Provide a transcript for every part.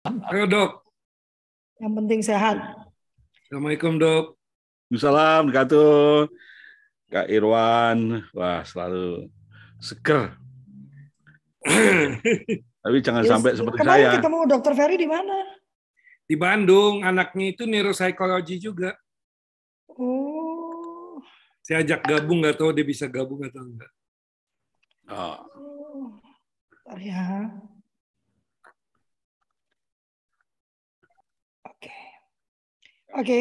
Halo dok. Yang penting sehat. Assalamualaikum dok. Assalamualaikum wabarakatuh. Kak Irwan, wah selalu seger. Tapi jangan Yes, sampai seperti Kemarin saya. ketemu Dokter Ferry di mana? Di Bandung, anaknya itu neuropsikologi juga. Oh, Saya ajak gabung, nggak tahu dia bisa gabung atau enggak. Oh, oh. Bentar ya. Oke,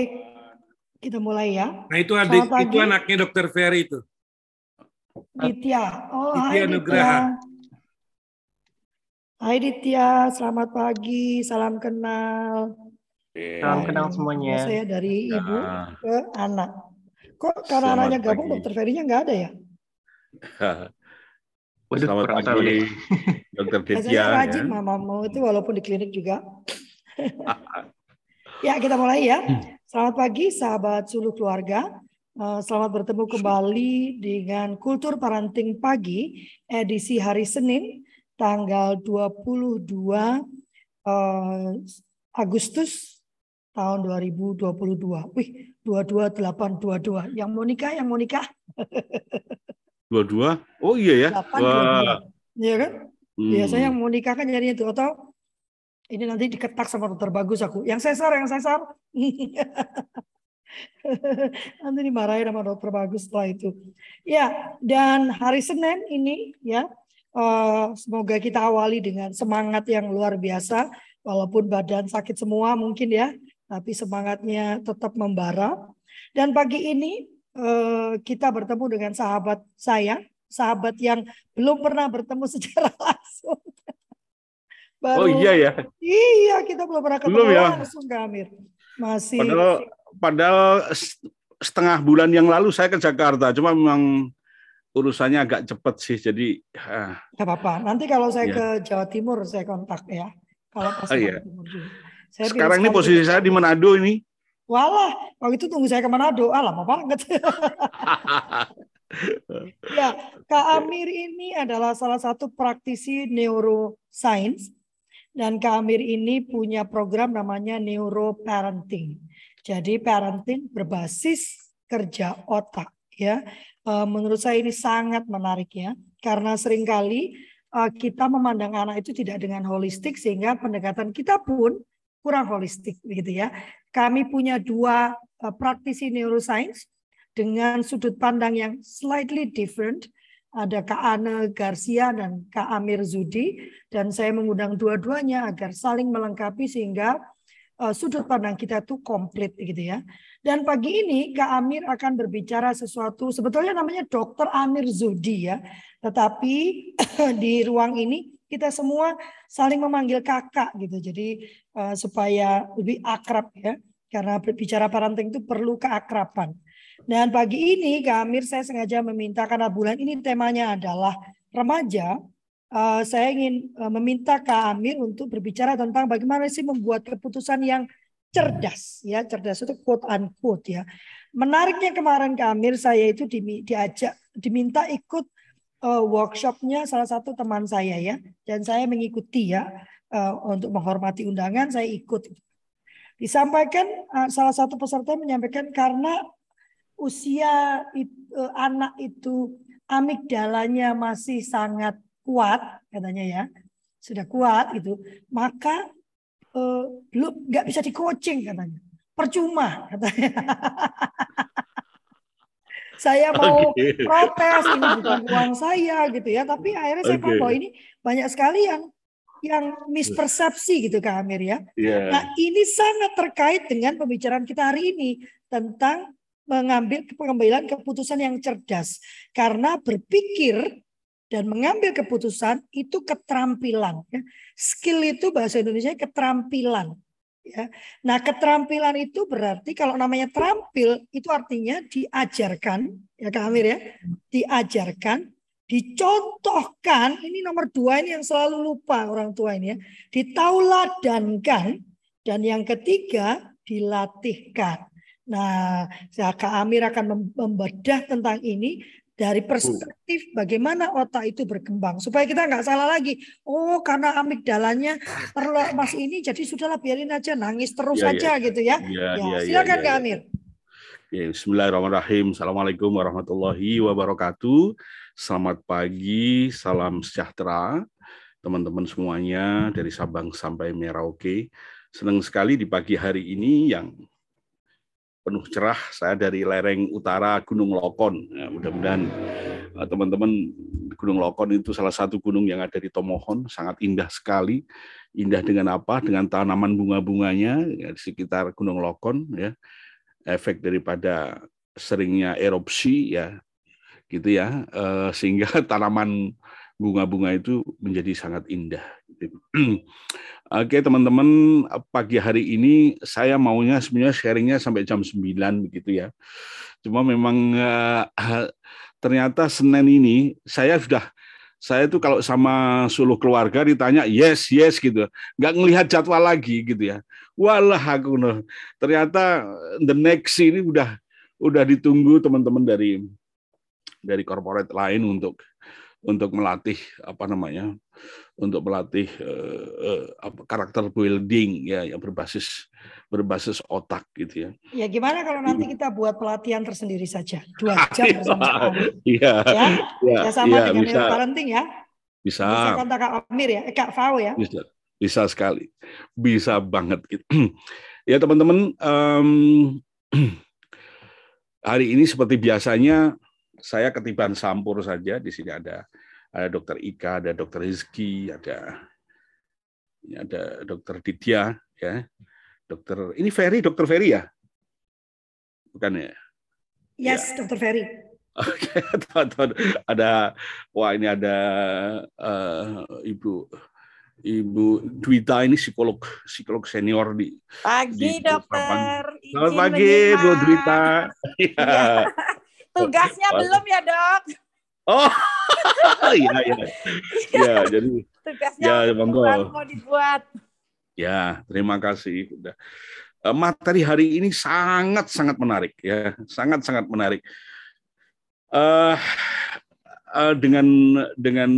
kita mulai ya. Nah itu adik, Selamat pagi. itu anaknya dokter Ferry itu. Ditya. Oh, Ditya hai Ditya. Nugraha. Hai Ditya, selamat pagi, salam kenal. Salam kenal semuanya. Saya dari ibu Nah, ke anak. Kok karena Selamat anaknya gabung, pagi. Dokter Ferry-nya nggak ada ya? Waduh, Selamat pagi. Dokter Ditya. Biasanya rajin ya. mamamu itu walaupun di klinik juga. Ya kita mulai ya. Selamat pagi sahabat suluh keluarga. Eh, Selamat bertemu kembali dengan Kultur Parenting Pagi edisi hari Senin tanggal 22 eh, Agustus tahun 2022. Wih, 22822. Yang mau nikah, yang mau nikah. Dua-dua? Oh iya ya. 8 Wah. 22. Iya kan? Hmm. Biasanya yang mau nikah kan jadinya itu atau ini nanti diketak sama dokter bagus aku. Yang sesar, yang sesar. nanti dimarahin sama dokter bagus setelah itu. Ya, dan hari Senin ini ya eh, semoga kita awali dengan semangat yang luar biasa walaupun badan sakit semua mungkin ya, tapi semangatnya tetap membara. Dan pagi ini eh, kita bertemu dengan sahabat saya, sahabat yang belum pernah bertemu secara langsung. Oh Baru, iya ya. Iya, kita belum pernah ketemu Belum ya? langsung, Kak Amir. Masih. Padahal padahal setengah bulan yang lalu saya ke Jakarta, cuma memang urusannya agak cepat sih. Jadi ah, Gak apa-apa. Nanti kalau saya Iya. ke Jawa Timur, saya kontak ya. Kalau pas Oh, ke iya. Jawa Timur juga. Saya sekarang ini posisi ke- saya di Manado ini. Walah, waktu itu tunggu saya ke Manado. Ah, lama banget. ya, Kak Amir ini adalah salah satu praktisi neuroscience. Dan Kak Amir ini punya program namanya neuroparenting. Jadi parenting berbasis kerja otak ya. Eh, Menurut saya ini sangat menarik ya. Karena sering kali eh, kita memandang anak itu tidak dengan holistik sehingga pendekatan kita pun kurang holistik begitu ya. Kami punya dua eh, praktisi neuroscience dengan sudut pandang yang slightly different. Ada Kak Ane Garcia dan Kak Amir Zudi dan saya mengundang dua-duanya agar saling melengkapi sehingga eh, sudut pandang kita itu komplit gitu ya. Dan pagi ini Kak Amir akan berbicara sesuatu sebetulnya namanya Dokter Amir Zudi ya. Tetapi di ruang ini kita semua saling memanggil kakak gitu. Jadi eh, supaya lebih akrab ya. Karena berbicara parenting itu perlu keakraban. Dan pagi ini Kak saya sengaja meminta karena bulan ini temanya adalah remaja. eh, saya ingin eh, meminta Kak untuk berbicara tentang bagaimana sih membuat keputusan yang cerdas ya cerdas itu quote unquote ya menariknya kemarin Kak saya itu dimi- diajak diminta ikut eh, workshopnya salah satu teman saya ya dan saya mengikuti ya untuk menghormati undangan saya ikut disampaikan salah satu peserta menyampaikan karena usia eh, anak itu amigdalanya masih sangat kuat katanya ya sudah kuat itu maka eh, belum nggak bisa di coaching katanya percuma katanya saya mau Oke. protes ini bukan uang saya gitu ya tapi akhirnya saya Oke. bahwa ini banyak sekali yang yang mispersepsi gitu Kak Amir ya Iya. Nah, ini sangat terkait dengan pembicaraan kita hari ini tentang mengambil pengambilan keputusan yang cerdas. Karena berpikir dan mengambil keputusan itu keterampilan. ya. Skill itu bahasa Indonesia keterampilan. Ya. Nah, keterampilan itu berarti kalau namanya terampil itu artinya diajarkan, ya Kak Amir ya, diajarkan, dicontohkan. Ini nomor dua ini yang selalu lupa orang tua ini ya, ditauladankan, dan yang ketiga dilatihkan. Nah, Kak Amir akan mem- membedah tentang ini dari perspektif bagaimana otak itu berkembang supaya kita nggak salah lagi. Oh, karena amigdalanya terlepas ini jadi sudahlah biarin aja nangis terus Ya, ya. aja gitu ya. Ya, Ya, ya, silakan ya, Kak ya. Amir. Ya, Bismillahirrahmanirrahim. Assalamualaikum warahmatullahi wabarakatuh. Selamat pagi, salam sejahtera teman-teman semuanya dari Sabang sampai Merauke. Senang sekali di pagi hari ini yang penuh cerah. Saya dari lereng utara Gunung Lokon. Ya, mudah-mudahan eh, teman-teman Gunung Lokon itu salah satu gunung yang ada di Tomohon, sangat indah sekali. Indah dengan apa? Dengan tanaman bunga-bunganya ya, di sekitar Gunung Lokon. Ya efek daripada seringnya erupsi ya gitu ya eh, sehingga tanaman bunga-bunga itu menjadi sangat indah. Oke teman-teman pagi hari ini saya maunya sebenarnya sharingnya sampai jam 9 begitu ya. Cuma memang eh, ternyata Senin ini saya sudah saya itu kalau sama seluruh keluarga ditanya yes yes gitu. Nggak ngelihat jadwal lagi gitu ya. Walah aku noh. Ternyata the next ini udah udah ditunggu teman-teman dari dari corporate lain untuk untuk melatih apa namanya untuk melatih eh, eh, apa, karakter building ya yang berbasis berbasis otak gitu ya. Ya gimana kalau nanti kita buat pelatihan tersendiri saja? Dua jam bersama Amir. iya Ya, iya ya sama iya, dengan bisa. parenting ya. bisa. Bisa kontak Kak Amir ya, eh, Kak Fao ya. bisa bisa sekali. Bisa banget. Gitu ya teman-teman em, hari ini seperti biasanya saya ketiban sampur saja di sini ada ada dokter Ika ada dokter Rizky ada ini ada dokter Ditya ya dokter ini Ferry dokter Ferry ya bukan ya Yes, Dokter Ferry. Oke, ada wah ini ada eh, Ibu Ibu Dwita ini psikolog psikolog senior di Pagi Di dokter. Selamat pagi. Bu Dwita. Iya. Tugasnya Pagi. belum ya dok? Oh, iya iya. Ya, jadi Tugasnya Ya, monggo. mau dibuat. ya terima kasih. Udah. Eh, Materi hari ini sangat sangat menarik ya, sangat sangat menarik. Eh eh, dengan dengan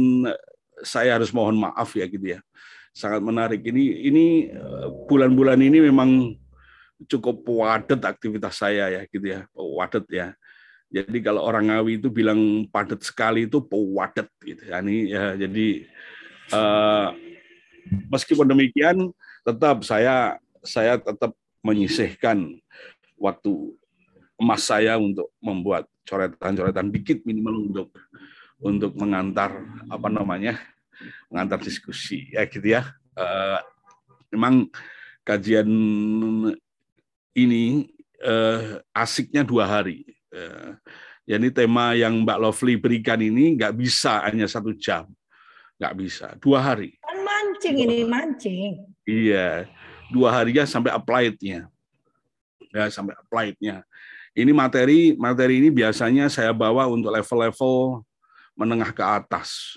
saya harus mohon maaf ya gitu ya, sangat menarik. Ini ini bulan-bulan ini memang cukup padat aktivitas saya ya gitu ya, padat ya. Jadi kalau orang Ngawi itu bilang padat sekali itu padat gitu ya. Ini ya jadi eh, meskipun demikian tetap saya saya tetap menyisihkan waktu emas saya untuk membuat coretan-coretan dikit minimal untuk untuk mengantar apa namanya mengantar diskusi ya gitu ya Eh, memang kajian ini eh, asiknya dua hari jadi tema yang Mbak Lovely berikan ini nggak bisa hanya satu jam nggak bisa dua hari Kan mancing ini mancing. Iya, dua harinya sampai applied-nya. Ya, sampai applied-nya. Ini materi materi ini biasanya saya bawa untuk level-level menengah ke atas.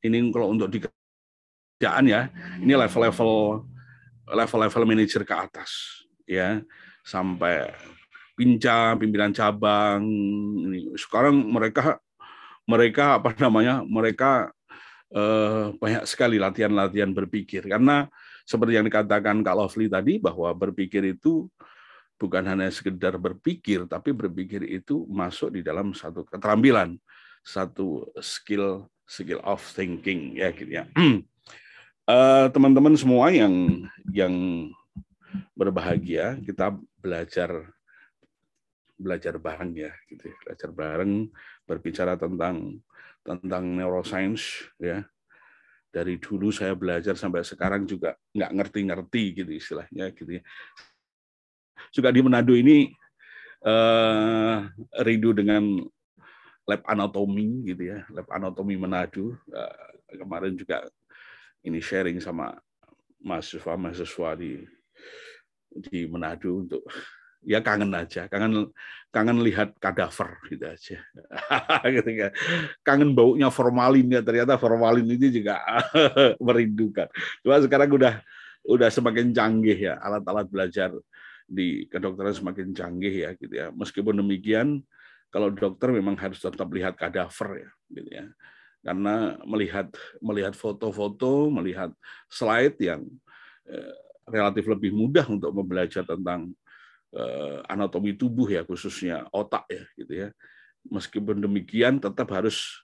Ini kalau untuk di kerjaan ya, ini level-level level-level manajer ke atas ya, sampai pincang, pimpinan cabang. Ini sekarang mereka mereka apa namanya? Mereka eh, banyak sekali latihan-latihan berpikir karena seperti yang dikatakan Kak Lovely tadi bahwa berpikir itu bukan hanya sekedar berpikir tapi berpikir itu masuk di dalam satu keterampilan satu skill skill of thinking ya gitu ya Eh, teman-teman semua yang yang berbahagia kita belajar belajar bareng ya gitu ya. belajar bareng berbicara tentang tentang neuroscience ya dari dulu saya belajar sampai sekarang juga nggak ngerti-ngerti gitu istilahnya gitu ya. Juga di Manado ini eh, rindu dengan lab anatomi gitu ya, lab anatomi Manado. Eh, kemarin juga ini sharing sama mahasiswa-mahasiswa di di Manado untuk ya kangen aja, kangen kangen lihat kadaver gitu aja. gitu kan. Kangen baunya formalin ya, ternyata formalin ini juga merindukan. Cuma sekarang udah udah semakin canggih ya, alat-alat belajar di kedokteran semakin canggih ya gitu ya. Meskipun demikian kalau dokter memang harus tetap lihat kadaver ya, gitu ya. Karena melihat melihat foto-foto, melihat slide yang eh, relatif lebih mudah untuk membelajar tentang anatomi tubuh ya, khususnya otak ya, gitu ya. Meskipun demikian, tetap harus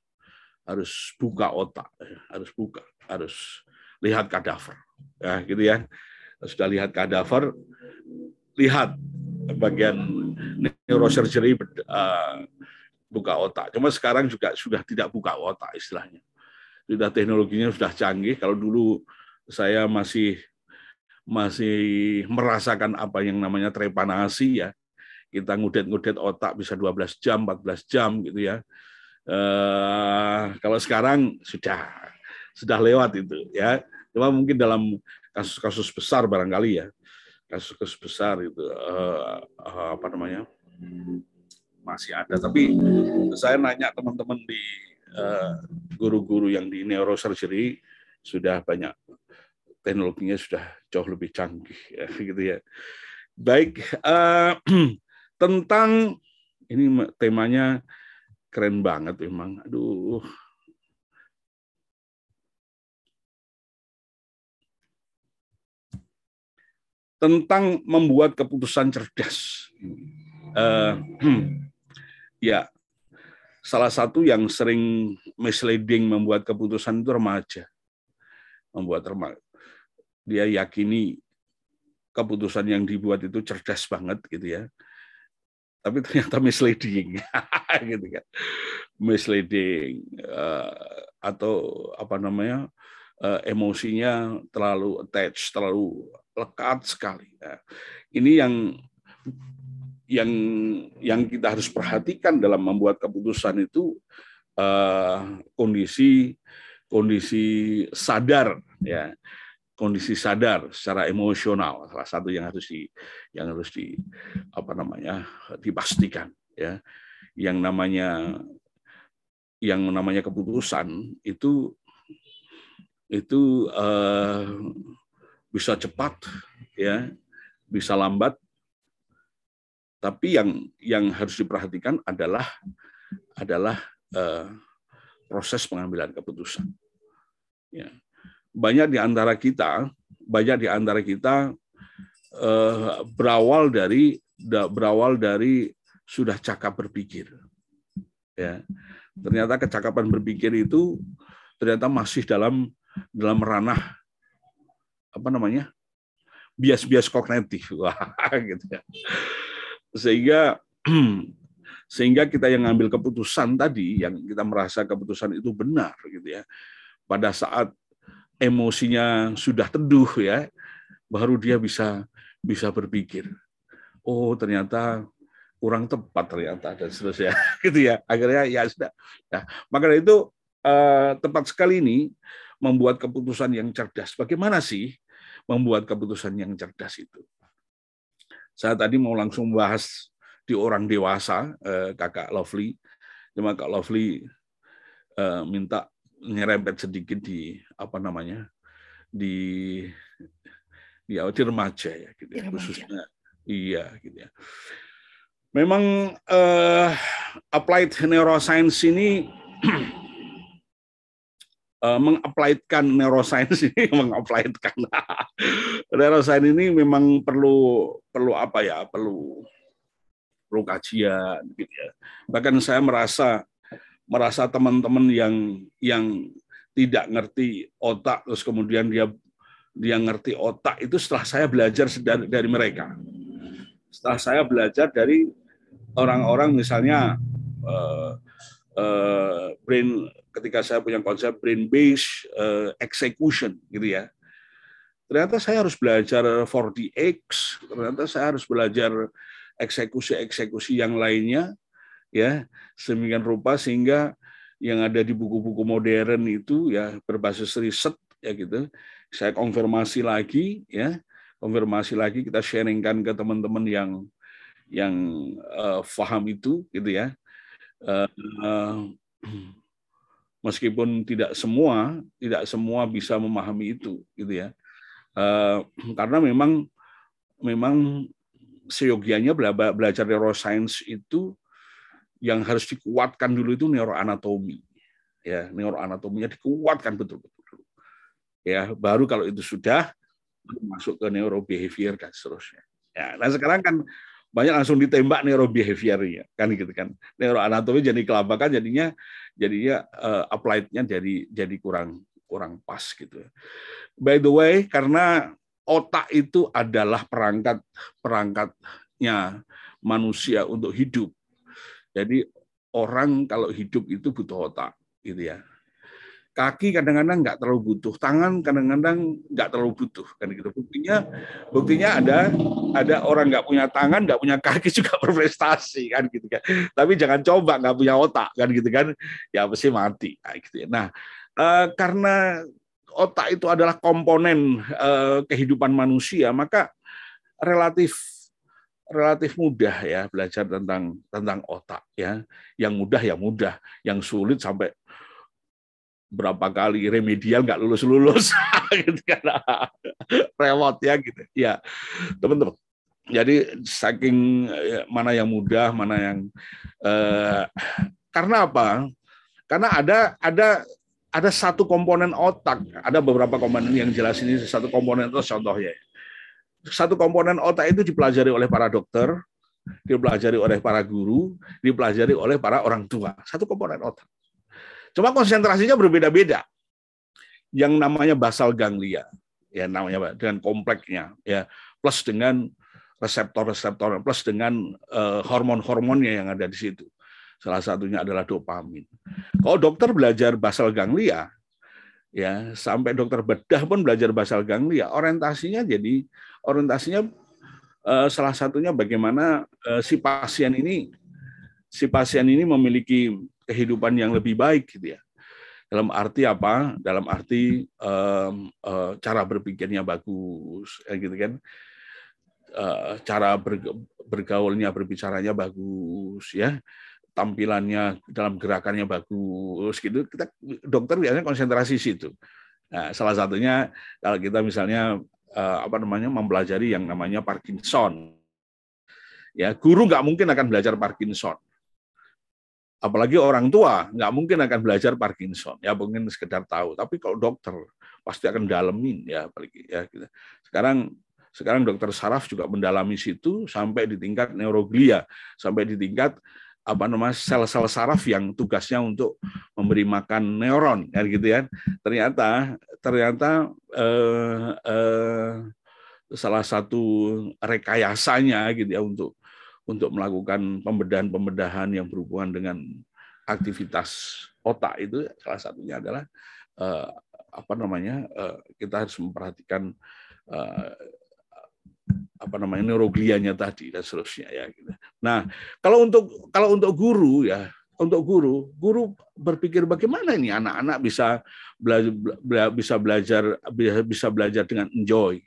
harus buka otak, ya. harus buka, harus lihat kadaver, ya, gitu ya. Sudah lihat kadaver, lihat bagian neurosurgery uh, buka otak. Cuma sekarang juga sudah tidak buka otak istilahnya. Sudah teknologinya sudah canggih. Kalau dulu saya masih masih merasakan apa yang namanya trepanasi ya. Kita ngudet-ngudet otak bisa 12 jam, 14 jam gitu ya. Uh, kalau sekarang sudah sudah lewat itu ya. Cuma mungkin dalam kasus-kasus besar barangkali ya kasus-kasus besar itu uh, uh, apa namanya masih ada. Tapi saya nanya teman-teman di guru-guru uh, yang di neurosurgery sudah banyak teknologinya sudah jauh lebih canggih ya, gitu ya. Baik uh, tentang ini temanya keren banget memang. Aduh, tentang membuat keputusan cerdas. Uh, ya, salah satu yang sering misleading membuat keputusan itu remaja. Membuat remaja. Dia yakini keputusan yang dibuat itu cerdas banget gitu ya. Tapi ternyata misleading, gitu kan. Misleading uh, atau apa namanya? Uh, emosinya terlalu attach, terlalu lekat sekali. Ya. Ini yang yang yang kita harus perhatikan dalam membuat keputusan itu uh, kondisi kondisi sadar ya kondisi sadar secara emosional salah satu yang harus di yang harus di apa namanya dipastikan ya. Yang namanya yang namanya keputusan itu itu uh, bisa cepat ya bisa lambat. Tapi yang yang harus diperhatikan adalah adalah uh, proses pengambilan keputusan ya banyak di antara kita banyak di antara kita uh, berawal dari berawal dari sudah cakap berpikir. Ya. Ternyata kecakapan berpikir itu ternyata masih dalam dalam ranah apa namanya bias-bias kognitif. Wah gitu ya. Sehingga sehingga kita yang ngambil keputusan tadi yang kita merasa keputusan itu benar gitu ya. Pada saat emosinya sudah teduh ya baru dia bisa bisa berpikir oh ternyata kurang tepat ternyata dan seterusnya gitu ya akhirnya ya sudah nah maka itu eh, tepat sekali ini membuat keputusan yang cerdas. Bagaimana sih membuat keputusan yang cerdas itu? Saya tadi mau langsung bahas di orang dewasa, eh, kakak Lovely. Cuma kak Lovely eh, minta nyerempet sedikit di apa namanya di di, di remaja ya, gitu ya, khususnya iya gitu ya. Memang uh, applied neuroscience ini uh, mengaplaidkan neuroscience ini mengaplaidkan neuroscience ini memang perlu perlu apa ya perlu perlu kajian gitu ya. Bahkan saya merasa merasa teman-teman yang yang tidak ngerti otak terus kemudian dia dia ngerti otak itu setelah saya belajar dari, dari mereka setelah saya belajar dari orang-orang misalnya uh, uh, brain ketika saya punya konsep brain based uh, execution gitu ya. Ternyata saya harus belajar 4DX, ternyata saya harus belajar eksekusi-eksekusi yang lainnya ya, semikian rupa sehingga yang ada di buku-buku modern itu ya berbasis riset ya gitu. Saya konfirmasi lagi ya, konfirmasi lagi kita sharingkan ke teman-teman yang yang uh, paham itu gitu ya. Uh, uh, meskipun tidak semua tidak semua bisa memahami itu gitu ya eh, karena memang memang seyogianya belajar neuroscience itu yang harus dikuatkan dulu itu neuroanatomi. Ya, neuroanatominya dikuatkan betul-betul. Ya, baru kalau itu sudah masuk ke neurobehavior dan seterusnya. Ya, nah sekarang kan banyak langsung ditembak neurobehaviornya kan gitu kan. Neuroanatomi jadi kelabakan jadinya jadinya uh, applied-nya jadi jadi kurang kurang pas gitu. By the way, karena otak itu adalah perangkat perangkatnya manusia untuk hidup. Jadi orang kalau hidup itu butuh otak, gitu ya. Kaki kadang-kadang nggak terlalu butuh, tangan kadang-kadang nggak terlalu butuh, kan gitu. Buktinya, buktinya ada ada orang nggak punya tangan, nggak punya kaki juga berprestasi, kan gitu kan. Tapi jangan coba nggak punya otak, kan gitu kan, ya pasti mati, nah, gitu ya. Nah, eh, karena otak itu adalah komponen eh, kehidupan manusia, maka relatif relatif mudah ya belajar tentang tentang otak ya. Yang mudah ya mudah, yang sulit sampai berapa kali remedial nggak lulus lulus gitu kan. Rewot ya gitu. Ya teman-teman. Jadi saking ya, mana yang mudah mana yang eh, karena apa? Karena ada ada ada satu komponen otak. Ada beberapa komponen yang jelas ini satu komponen itu contohnya satu komponen otak itu dipelajari oleh para dokter, dipelajari oleh para guru, dipelajari oleh para orang tua. Satu komponen otak. Cuma konsentrasinya berbeda-beda. Yang namanya basal ganglia, ya namanya dengan kompleksnya, ya plus dengan reseptor-reseptor, plus dengan uh, hormon-hormonnya yang ada di situ. Salah satunya adalah dopamin. Kalau dokter belajar basal ganglia, ya sampai dokter bedah pun belajar basal ganglia, orientasinya jadi orientasinya uh, salah satunya bagaimana uh, si pasien ini si pasien ini memiliki kehidupan yang lebih baik gitu ya. Dalam arti apa? Dalam arti um, uh, cara berpikirnya bagus, ya gitu kan. Uh, cara bergaulnya, berbicaranya bagus, ya tampilannya dalam gerakannya bagus gitu kita dokter biasanya konsentrasi situ nah, salah satunya kalau kita misalnya Eh, apa namanya mempelajari yang namanya Parkinson. Ya, guru nggak mungkin akan belajar Parkinson. Apalagi orang tua nggak mungkin akan belajar Parkinson. Ya mungkin sekedar tahu. Tapi kalau dokter pasti akan dalemin ya apalagi ya. Gitu. Sekarang sekarang dokter saraf juga mendalami situ sampai di tingkat neuroglia, sampai di tingkat apa namanya sel-sel saraf yang tugasnya untuk memberi makan neuron ya gitu ya. Ternyata ternyata eh, eh, salah satu rekayasanya gitu ya untuk untuk melakukan pembedahan-pembedahan yang berhubungan dengan aktivitas otak itu salah satunya adalah eh, apa namanya eh, kita harus memperhatikan eh, apa namanya neuroglianya tadi dan seterusnya ya gitu. Nah, kalau untuk kalau untuk guru ya, untuk guru, guru berpikir bagaimana ini anak-anak bisa belajar bisa belajar bisa belajar dengan enjoy.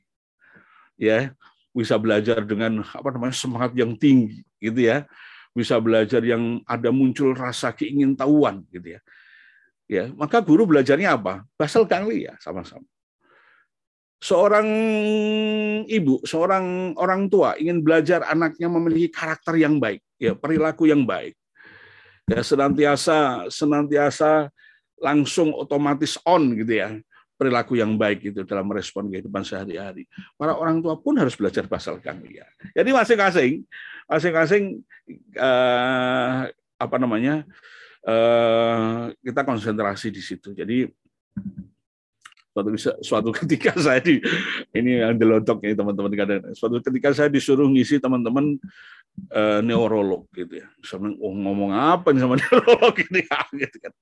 Ya, bisa belajar dengan apa namanya semangat yang tinggi gitu ya. Bisa belajar yang ada muncul rasa keingintahuan gitu ya. Ya, maka guru belajarnya apa? Basal ganglia sama-sama seorang ibu, seorang orang tua ingin belajar anaknya memiliki karakter yang baik, ya perilaku yang baik, ya senantiasa senantiasa langsung otomatis on gitu ya perilaku yang baik itu dalam respon kehidupan sehari-hari. Para orang tua pun harus belajar basal ganglia. Jadi masing-masing, masing-masing eh, apa namanya eh, kita konsentrasi di situ. Jadi suatu suatu ketika saya di ini yang delontok ini teman-teman kadang. Suatu ketika saya disuruh ngisi teman-teman uh, neurolog gitu ya. Sama oh, ngomong apa nih sama neurolog ini? Gitu kan.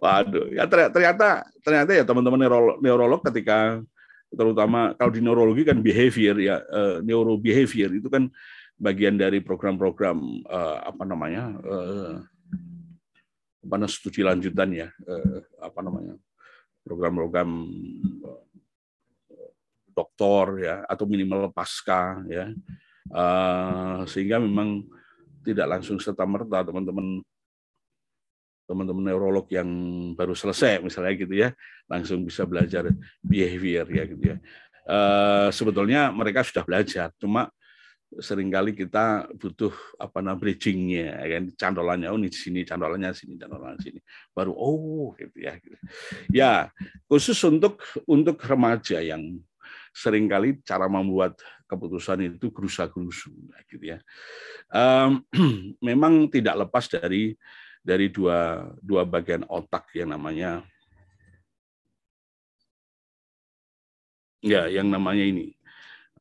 Waduh. Ya ternyata ternyata ya teman-teman neurolog, neurolog ketika terutama kalau di neurologi kan behavior ya uh, neurobehavior itu kan bagian dari program-program uh, apa namanya uh, apa studi lanjutan ya uh, apa namanya program-program eh, doktor ya atau minimal pasca ya. Uh, sehingga memang tidak langsung serta merta teman-teman teman-teman neurolog yang baru selesai misalnya gitu ya langsung bisa belajar behavior ya gitu ya. Uh, sebetulnya mereka sudah belajar cuma sering kali kita butuh apa namanya bridgingnya ya kan. Cantolannya oh ini sini cantolannya sini cantolannya sini. Baru oh gitu ya. Ya khusus untuk untuk remaja yang sering kali cara membuat keputusan itu gerusa-gerusu gitu ya. Um, memang tidak lepas dari dari dua dua bagian otak yang namanya ya yang namanya ini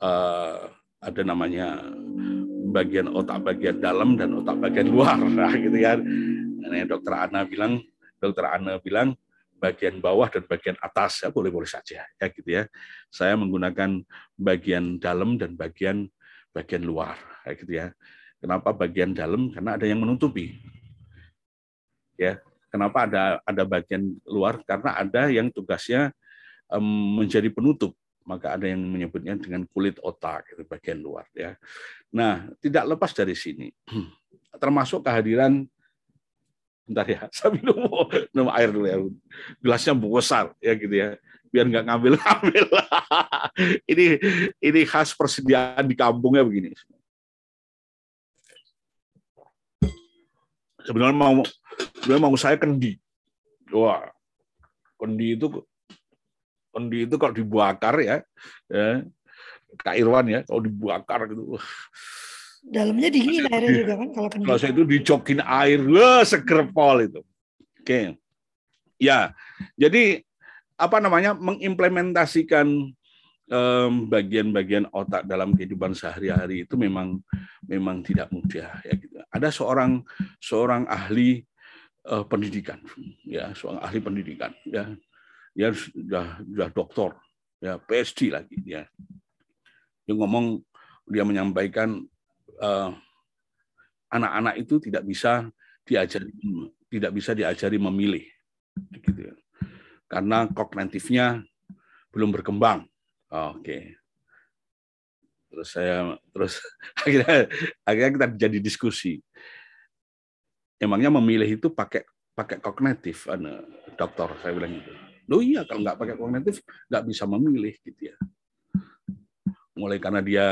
uh, ada namanya bagian otak bagian dalam dan otak bagian luar. Nah, gitu ya nah, dokter Ana bilang dokter Ana bilang bagian bawah dan bagian atas ya boleh boleh saja ya gitu ya. Saya menggunakan bagian dalam dan bagian bagian luar ya gitu ya. Kenapa bagian dalam? Karena ada yang menutupi. Ya kenapa ada ada bagian luar? Karena ada yang tugasnya um, menjadi penutup maka ada yang menyebutnya dengan kulit otak itu bagian luar ya. Nah, tidak lepas dari sini termasuk kehadiran bentar ya, saya minum, minum air dulu ya. Gelasnya besar ya gitu ya. Biar nggak ngambil-ngambil. ini ini khas persediaan di kampungnya begini. Sebenarnya mau sebenarnya mau saya kendi. Wah, kendi itu itu kalau dibakar ya, ya Kak Irwan ya, kalau dibakar gitu. Dalamnya dingin airnya juga kan kalau kendi. Kalau saya itu dicokin air, wah seger pol itu. Oke. Ya, jadi apa namanya mengimplementasikan bagian-bagian otak dalam kehidupan sehari-hari itu memang memang tidak mudah ya gitu. Ada seorang seorang ahli uh, pendidikan ya, seorang ahli pendidikan ya dia sudah sudah doktor. Ya PhD lagi ya dia ngomong dia menyampaikan eh, anak-anak itu tidak bisa diajari tidak bisa diajari memilih. Gitu ya. karena kognitifnya belum berkembang. Oke. Okay. terus saya terus akhirnya akhirnya kita jadi diskusi. Emangnya memilih itu pakai pakai kognitif dokter saya bilang gitu Loh iya kalau nggak pakai kognitif nggak bisa memilih gitu ya. Mulai karena dia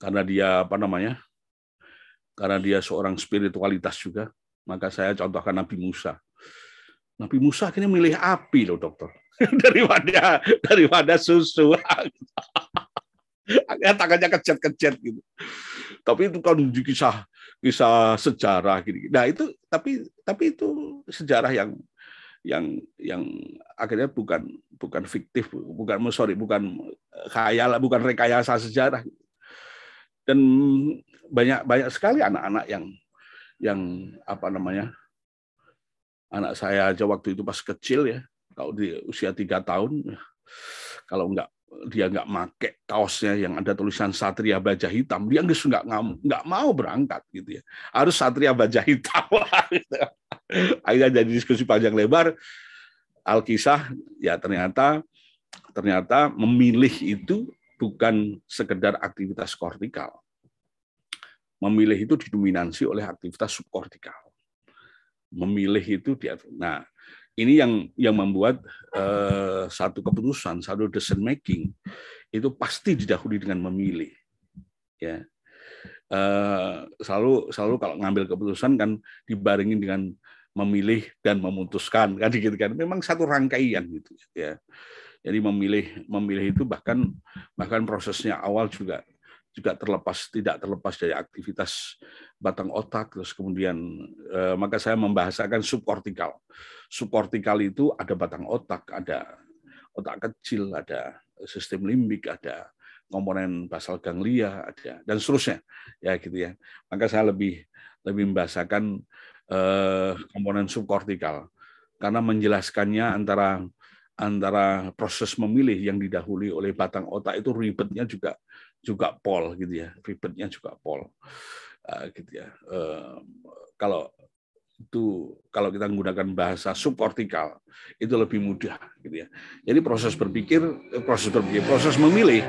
karena dia apa namanya? Karena dia seorang spiritualitas juga, maka saya contohkan Nabi Musa. Nabi Musa akhirnya milih api loh dokter daripada daripada susu. Akhirnya tangannya kecet-kecet gitu. Tapi itu kan kisah kisah sejarah gitu. Nah itu tapi tapi itu sejarah yang yang yang akhirnya bukan bukan fiktif, bukan sorry, bukan khayal, bukan rekayasa sejarah. Dan banyak banyak sekali anak-anak yang yang apa namanya anak saya aja waktu itu pas kecil ya, kalau di usia tiga tahun, kalau nggak dia nggak make kaosnya yang ada tulisan Satria Baja Hitam, dia nggak nggak mau berangkat gitu ya. Harus Satria Baja Hitam. Akhirnya jadi diskusi panjang lebar Alkisah ya ternyata ternyata memilih itu bukan sekedar aktivitas kortikal. Memilih itu didominasi oleh aktivitas subkortikal. Memilih itu dia nah ini yang yang membuat uh, satu keputusan, satu decision making itu pasti didahului dengan memilih. Ya. Uh, selalu selalu kalau ngambil keputusan kan dibaringin dengan memilih dan memutuskan kan gitu kan. Memang satu rangkaian gitu ya. Jadi memilih memilih itu bahkan bahkan prosesnya awal juga juga terlepas tidak terlepas dari aktivitas batang otak terus kemudian eh, maka saya membahasakan subkortikal. Subkortikal itu ada batang otak ada otak kecil ada sistem limbik ada komponen basal ganglia ada dan seterusnya ya gitu ya. Maka saya lebih lebih membahasakan Eh, komponen subkortikal. Karena menjelaskannya antara antara proses memilih yang didahului oleh batang otak itu ribetnya juga juga pol gitu ya. Ribetnya juga pol. Uh, gitu ya. Uh, kalau itu kalau kita menggunakan bahasa subkortikal itu lebih mudah gitu ya. Jadi proses berpikir proses berpikir proses memilih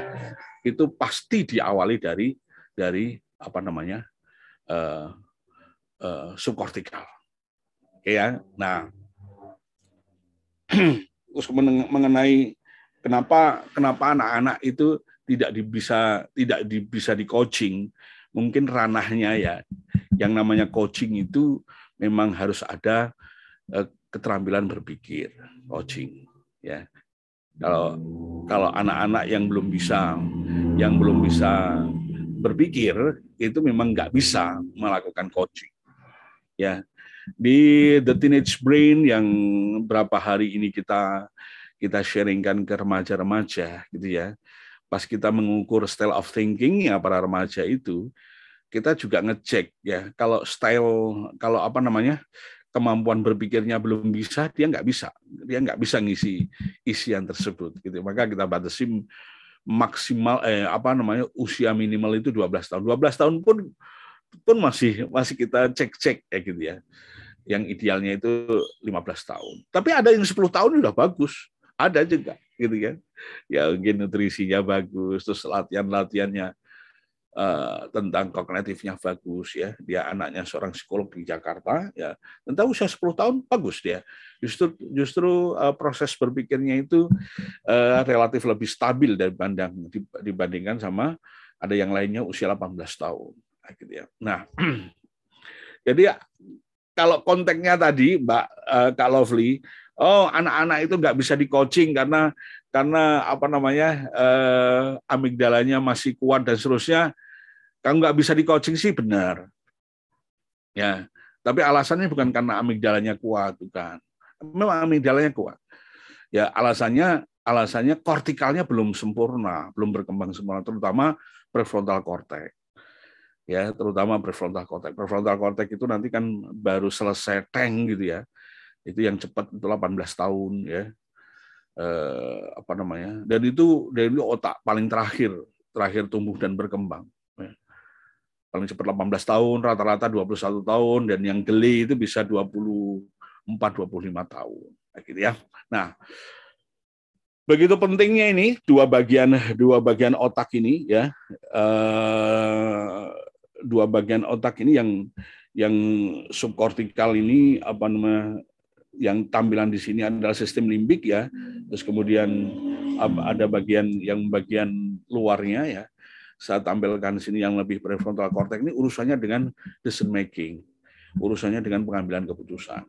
itu pasti diawali dari dari apa namanya uh, subkortikal. Ya, nah terus mengenai kenapa kenapa anak-anak itu tidak bisa tidak bisa di coaching, mungkin ranahnya ya yang namanya coaching itu memang harus ada eh, keterampilan berpikir coaching ya. Kalau kalau anak-anak yang belum bisa yang belum bisa berpikir itu memang nggak bisa melakukan coaching ya di The Teenage Brain yang berapa hari ini kita kita sharingkan ke remaja-remaja gitu ya. Pas kita mengukur style of thinking ya para remaja itu, kita juga ngecek ya kalau style kalau apa namanya kemampuan berpikirnya belum bisa dia nggak bisa. Dia nggak bisa ngisi isian tersebut gitu. Maka kita batasi maksimal eh apa namanya usia minimal itu 12 tahun. 12 tahun pun pun masih masih kita cek-cek ya gitu ya yang idealnya itu 15 tahun. Tapi ada yang 10 tahun sudah bagus. Ada juga gitu kan. Ya mungkin nutrisinya bagus, terus latihan-latihannya eh, tentang kognitifnya bagus ya. Dia anaknya seorang psikolog di Jakarta ya. Tentang usia 10 tahun bagus dia. Justru justru eh, proses berpikirnya itu eh, relatif lebih stabil dibanding dibandingkan sama ada yang lainnya usia 18 tahun gitu ya. Nah, jadi kalau konteksnya tadi Mbak eh, Kak Lovely, oh anak-anak itu nggak bisa di coaching karena karena apa namanya eh, amigdalanya masih kuat dan seterusnya. Kalau nggak bisa di coaching sih benar, ya. Tapi alasannya bukan karena amigdalanya kuat, bukan. Memang amigdalanya kuat. Ya alasannya alasannya kortikalnya belum sempurna, belum berkembang sempurna, terutama prefrontal cortex ya terutama prefrontal cortex. Prefrontal cortex itu nanti kan baru selesai tank gitu ya. Itu yang cepat itu 18 tahun ya. Eh, apa namanya? Dan itu dan itu otak paling terakhir, terakhir tumbuh dan berkembang. ya. Paling cepat 18 tahun, rata-rata 21 tahun dan yang geli itu bisa 24 25 tahun. Gitu ya. Nah, begitu pentingnya ini dua bagian dua bagian otak ini ya eh, dua bagian otak ini yang yang subkortikal ini apa namanya yang tampilan di sini adalah sistem limbik ya. Terus kemudian ada bagian yang bagian luarnya ya. Saya tampilkan di sini yang lebih prefrontal cortex ini urusannya dengan decision making urusannya dengan pengambilan keputusan.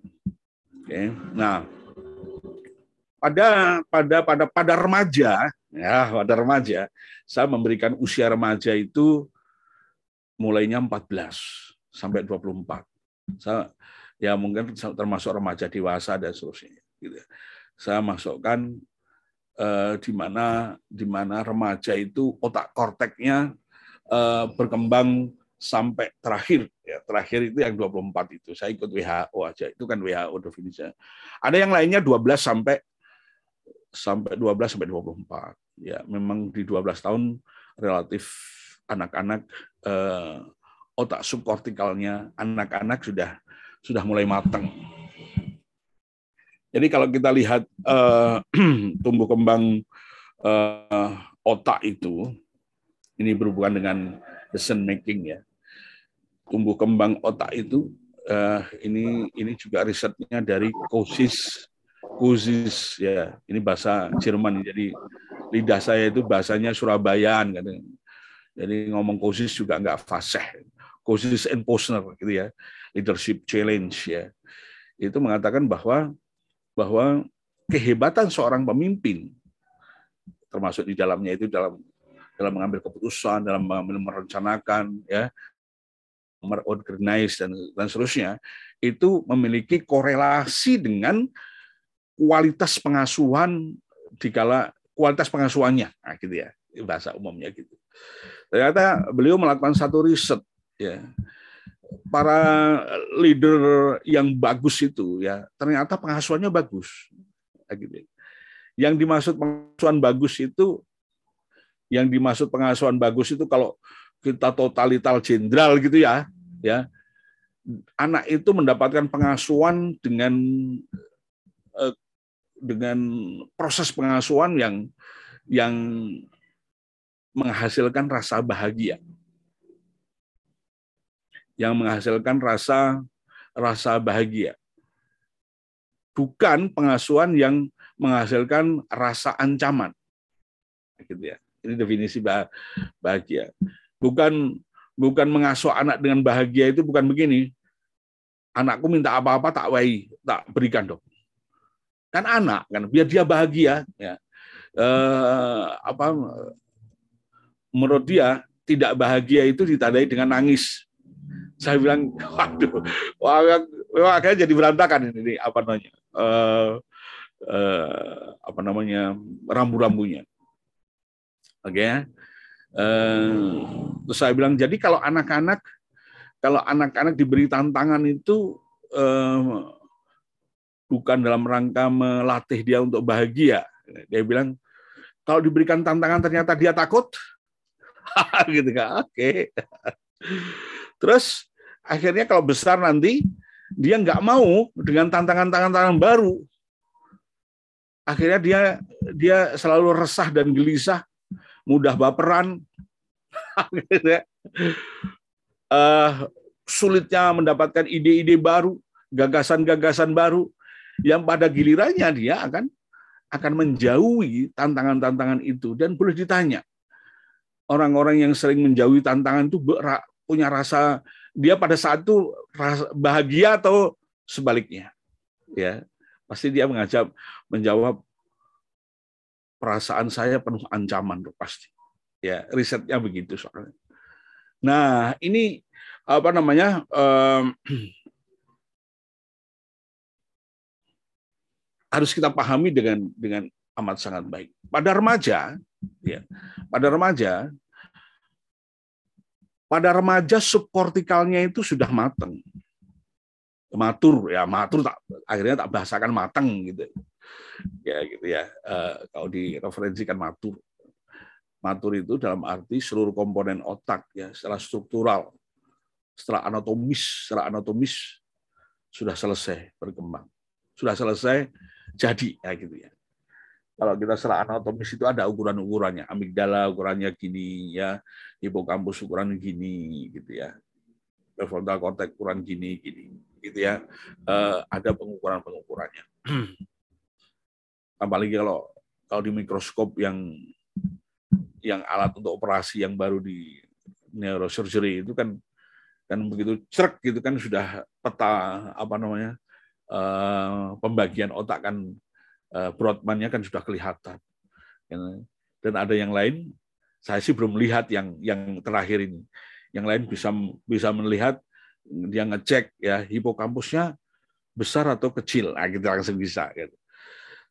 Oke nah pada pada pada pada remaja ya pada remaja saya memberikan usia remaja itu mulainya 14 sampai 24 saya ya mungkin termasuk remaja dewasa dan seterusnya gitu. saya masukkan eh, di mana di mana remaja itu otak korteknya eh, berkembang sampai terakhir ya. Terakhir itu yang 24 itu. Saya ikut WHO aja. Itu kan WHO definisinya. Ada yang lainnya 12 sampai sampai 12 sampai 24. Ya, memang di 12 tahun relatif anak-anak eh, otak subkortikalnya anak-anak sudah sudah mulai matang. Jadi kalau kita lihat eh, tumbuh kembang eh, otak itu ini berhubungan dengan decision making ya. Tumbuh kembang otak itu eh, ini ini juga risetnya dari COSIS Kuzis ya ini bahasa Jerman jadi lidah saya itu bahasanya Surabayaan kan jadi ngomong Kuzis juga nggak fasih Kuzis and Posner gitu ya. Leadership challenge ya. Itu mengatakan bahwa bahwa kehebatan seorang pemimpin termasuk di dalamnya itu dalam dalam mengambil keputusan dalam merencanakan ya merorganize dan dan seterusnya itu memiliki korelasi dengan kualitas pengasuhan dikala kualitas pengasuhannya. Nah, gitu ya bahasa umumnya gitu ternyata beliau melakukan satu riset ya. Para leader yang bagus itu ya ternyata pengasuhannya bagus. Yang dimaksud pengasuhan bagus itu yang dimaksud pengasuhan bagus itu kalau kita totalitar jenderal gitu ya ya. Anak itu mendapatkan pengasuhan dengan eh, dengan proses pengasuhan yang yang menghasilkan rasa bahagia yang menghasilkan rasa rasa bahagia bukan pengasuhan yang menghasilkan rasa ancaman gitu ya Ini definisi bah- bahagia. Bukan bukan mengasuh anak dengan bahagia itu bukan begini. Anakku minta apa-apa tak wai, tak berikan dong. Kan anak kan biar dia bahagia ya. Eh, apa menurut dia tidak bahagia itu ditandai dengan nangis. Saya bilang, waduh, wah, wah, jadi berantakan ini, ini apa namanya, eh, eh, apa namanya rambu-rambunya. Oke, ya. Eh, terus saya bilang, jadi kalau anak-anak, kalau anak-anak diberi tantangan itu eh, bukan dalam rangka melatih dia untuk bahagia. Dia bilang, kalau diberikan tantangan ternyata dia takut, gitu kan? Oke. Terus akhirnya kalau besar nanti dia nggak mau dengan tantangan-tantangan baru. Akhirnya dia dia selalu resah dan gelisah, mudah baperan, uh, sulitnya mendapatkan ide-ide baru, gagasan-gagasan baru, yang pada gilirannya dia akan akan menjauhi tantangan-tantangan itu dan boleh ditanya orang-orang yang sering menjauhi tantangan itu punya rasa dia pada saat itu bahagia atau sebaliknya. Ya pasti dia mengajak menjawab perasaan saya penuh ancaman tuh pasti. Ya risetnya begitu soalnya. Nah ini apa namanya um, harus kita pahami dengan dengan amat sangat baik. Pada remaja ya pada remaja pada remaja subkortikalnya itu sudah matang. Matur ya, matur tak akhirnya tak bahasakan matang gitu. Ya gitu ya. E, kalau direferensikan matur. Matur itu dalam arti seluruh komponen otak ya, secara struktural, secara anatomis, secara anatomis sudah selesai berkembang. Sudah selesai jadi ya gitu ya kalau kita secara anatomis itu ada ukuran-ukurannya. Amigdala ukurannya gini ya, hipokampus ukuran gini gitu ya. Prefrontal cortex ukuran gini gini gitu ya. Uh, ada pengukuran-pengukurannya. Apalagi kalau kalau di mikroskop yang yang alat untuk operasi yang baru di neurosurgery itu kan kan begitu cerk gitu kan sudah peta apa namanya uh, pembagian otak kan Broadman-nya kan sudah kelihatan. Ya, dan ada yang lain, saya sih belum melihat yang yang terakhir ini. Yang lain bisa bisa melihat dia ngecek ya hipokampusnya besar atau kecil, nah, kita langsung bisa. Gitu.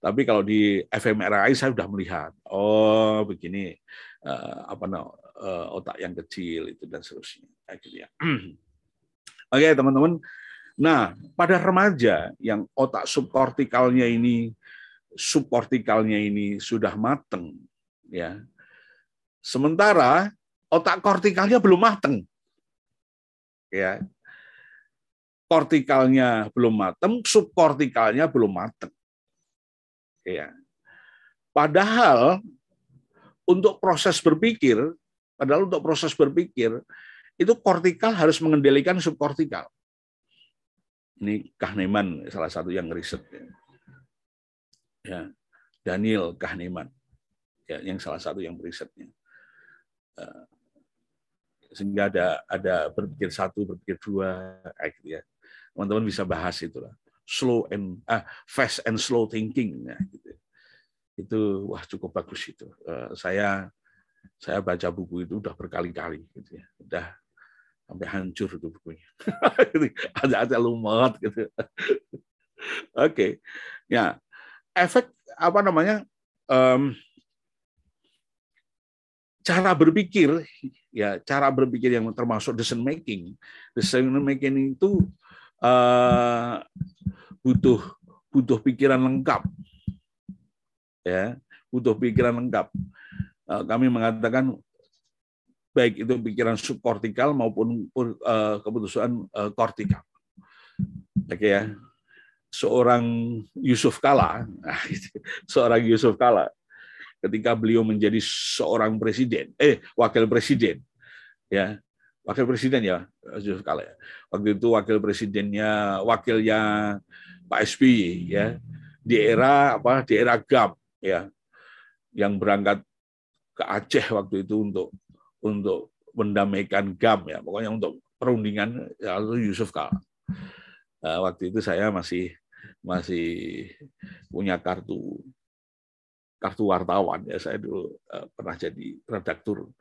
Tapi kalau di fMRI saya sudah melihat, oh begini uh, apa no, uh, otak yang kecil itu dan seterusnya. Gitu ya. Oke teman-teman. Nah pada remaja yang otak subkortikalnya ini subkortikalnya ini sudah mateng ya. Sementara otak kortikalnya belum mateng. Ya. Kortikalnya belum mateng, subkortikalnya belum mateng. Ya. Padahal untuk proses berpikir, padahal untuk proses berpikir itu kortikal harus mengendalikan subkortikal. Ini Kahneman salah satu yang riset. Ya ya. Daniel Kahneman. Ya yang salah satu yang berisetnya eh, sehingga ada ada berpikir satu berpikir dua kayak gitu ya. Teman-teman bisa bahas itulah. Slow and ah, fast and slow thinking ya, gitu. itu wah cukup bagus itu. Uh, saya saya baca buku itu udah berkali-kali gitu ya. Udah sampai hancur itu bukunya. Ada ada lumat gitu. Oke. Okay. ya efek apa namanya um, cara berpikir ya cara berpikir yang termasuk decision making. Decision making itu uh, butuh butuh pikiran lengkap. Ya butuh pikiran lengkap. Uh, kami mengatakan baik itu pikiran subkortikal maupun uh, keputusan uh, kortikal. Oke okay, ya seorang Yusuf Kala, nah, gitu. seorang Yusuf Kala, ketika beliau menjadi seorang presiden, eh wakil presiden, ya wakil presiden ya Yusuf Kala ya. Waktu itu wakil presidennya wakilnya Pak SBY ya. Di era apa di era GAP ya. Yang berangkat ke Aceh waktu itu untuk untuk mendamaikan GAM ya, pokoknya untuk perundingan ya, lalu Yusuf Kala. Uh, waktu itu saya masih masih punya kartu kartu wartawan ya. Saya dulu uh, pernah jadi redaktur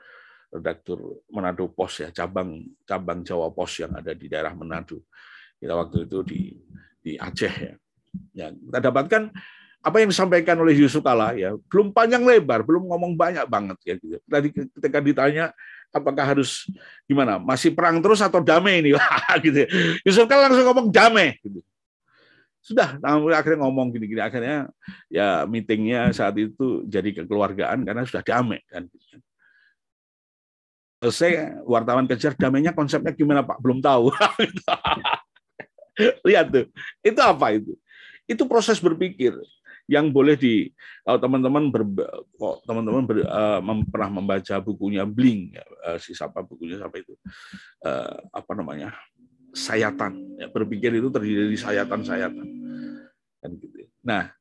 redaktur Manado Pos ya cabang cabang Jawa Pos yang ada di daerah Manado. Kita waktu itu di di Aceh ya. Ya kita dapatkan apa yang disampaikan oleh Yusuf Kala ya belum panjang lebar belum ngomong banyak banget ya gitu. Tadi ketika ditanya apakah harus gimana masih perang terus atau damai ini? Gitu ya. Yusuf Kala langsung ngomong damai gitu sudah akhirnya ngomong gini-gini akhirnya ya meetingnya saat itu jadi kekeluargaan karena sudah damai kan. Selesai wartawan kejar damainya konsepnya gimana Pak? Belum tahu. Lihat tuh itu apa itu? Itu proses berpikir yang boleh di kalau teman-teman ber, teman-teman ber, uh, mem, pernah membaca bukunya Bling ya, uh, si siapa bukunya siapa itu? Uh, apa namanya sayatan. Ya, berpikir itu terdiri dari sayatan-sayatan. Kan gitu. Nah,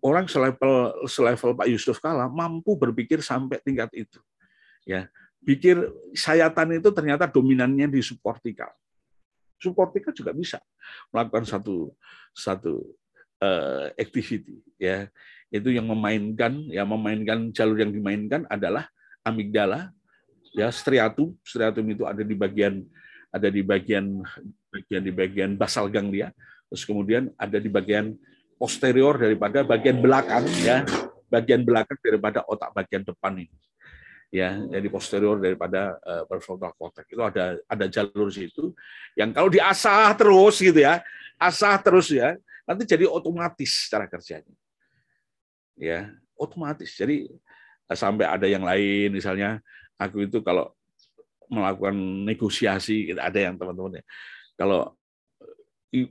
orang selevel selevel Pak Yusuf Kala mampu berpikir sampai tingkat itu. Ya, pikir sayatan itu ternyata dominannya di subkortikal. Subkortikal juga bisa melakukan satu satu uh, activity ya. Itu yang memainkan ya memainkan jalur yang dimainkan adalah amigdala ya striatum striatum itu ada di bagian ada di bagian bagian di bagian basal ganglia, terus kemudian ada di bagian posterior daripada bagian belakang ya, bagian belakang daripada otak bagian depan ini. Ya, jadi posterior daripada uh, prefrontal cortex itu ada ada jalur situ yang kalau diasah terus gitu ya, asah terus ya, nanti jadi otomatis cara kerjanya. Ya, otomatis. Jadi sampai ada yang lain misalnya aku itu kalau melakukan negosiasi gitu. ada yang teman-teman ya. Kalau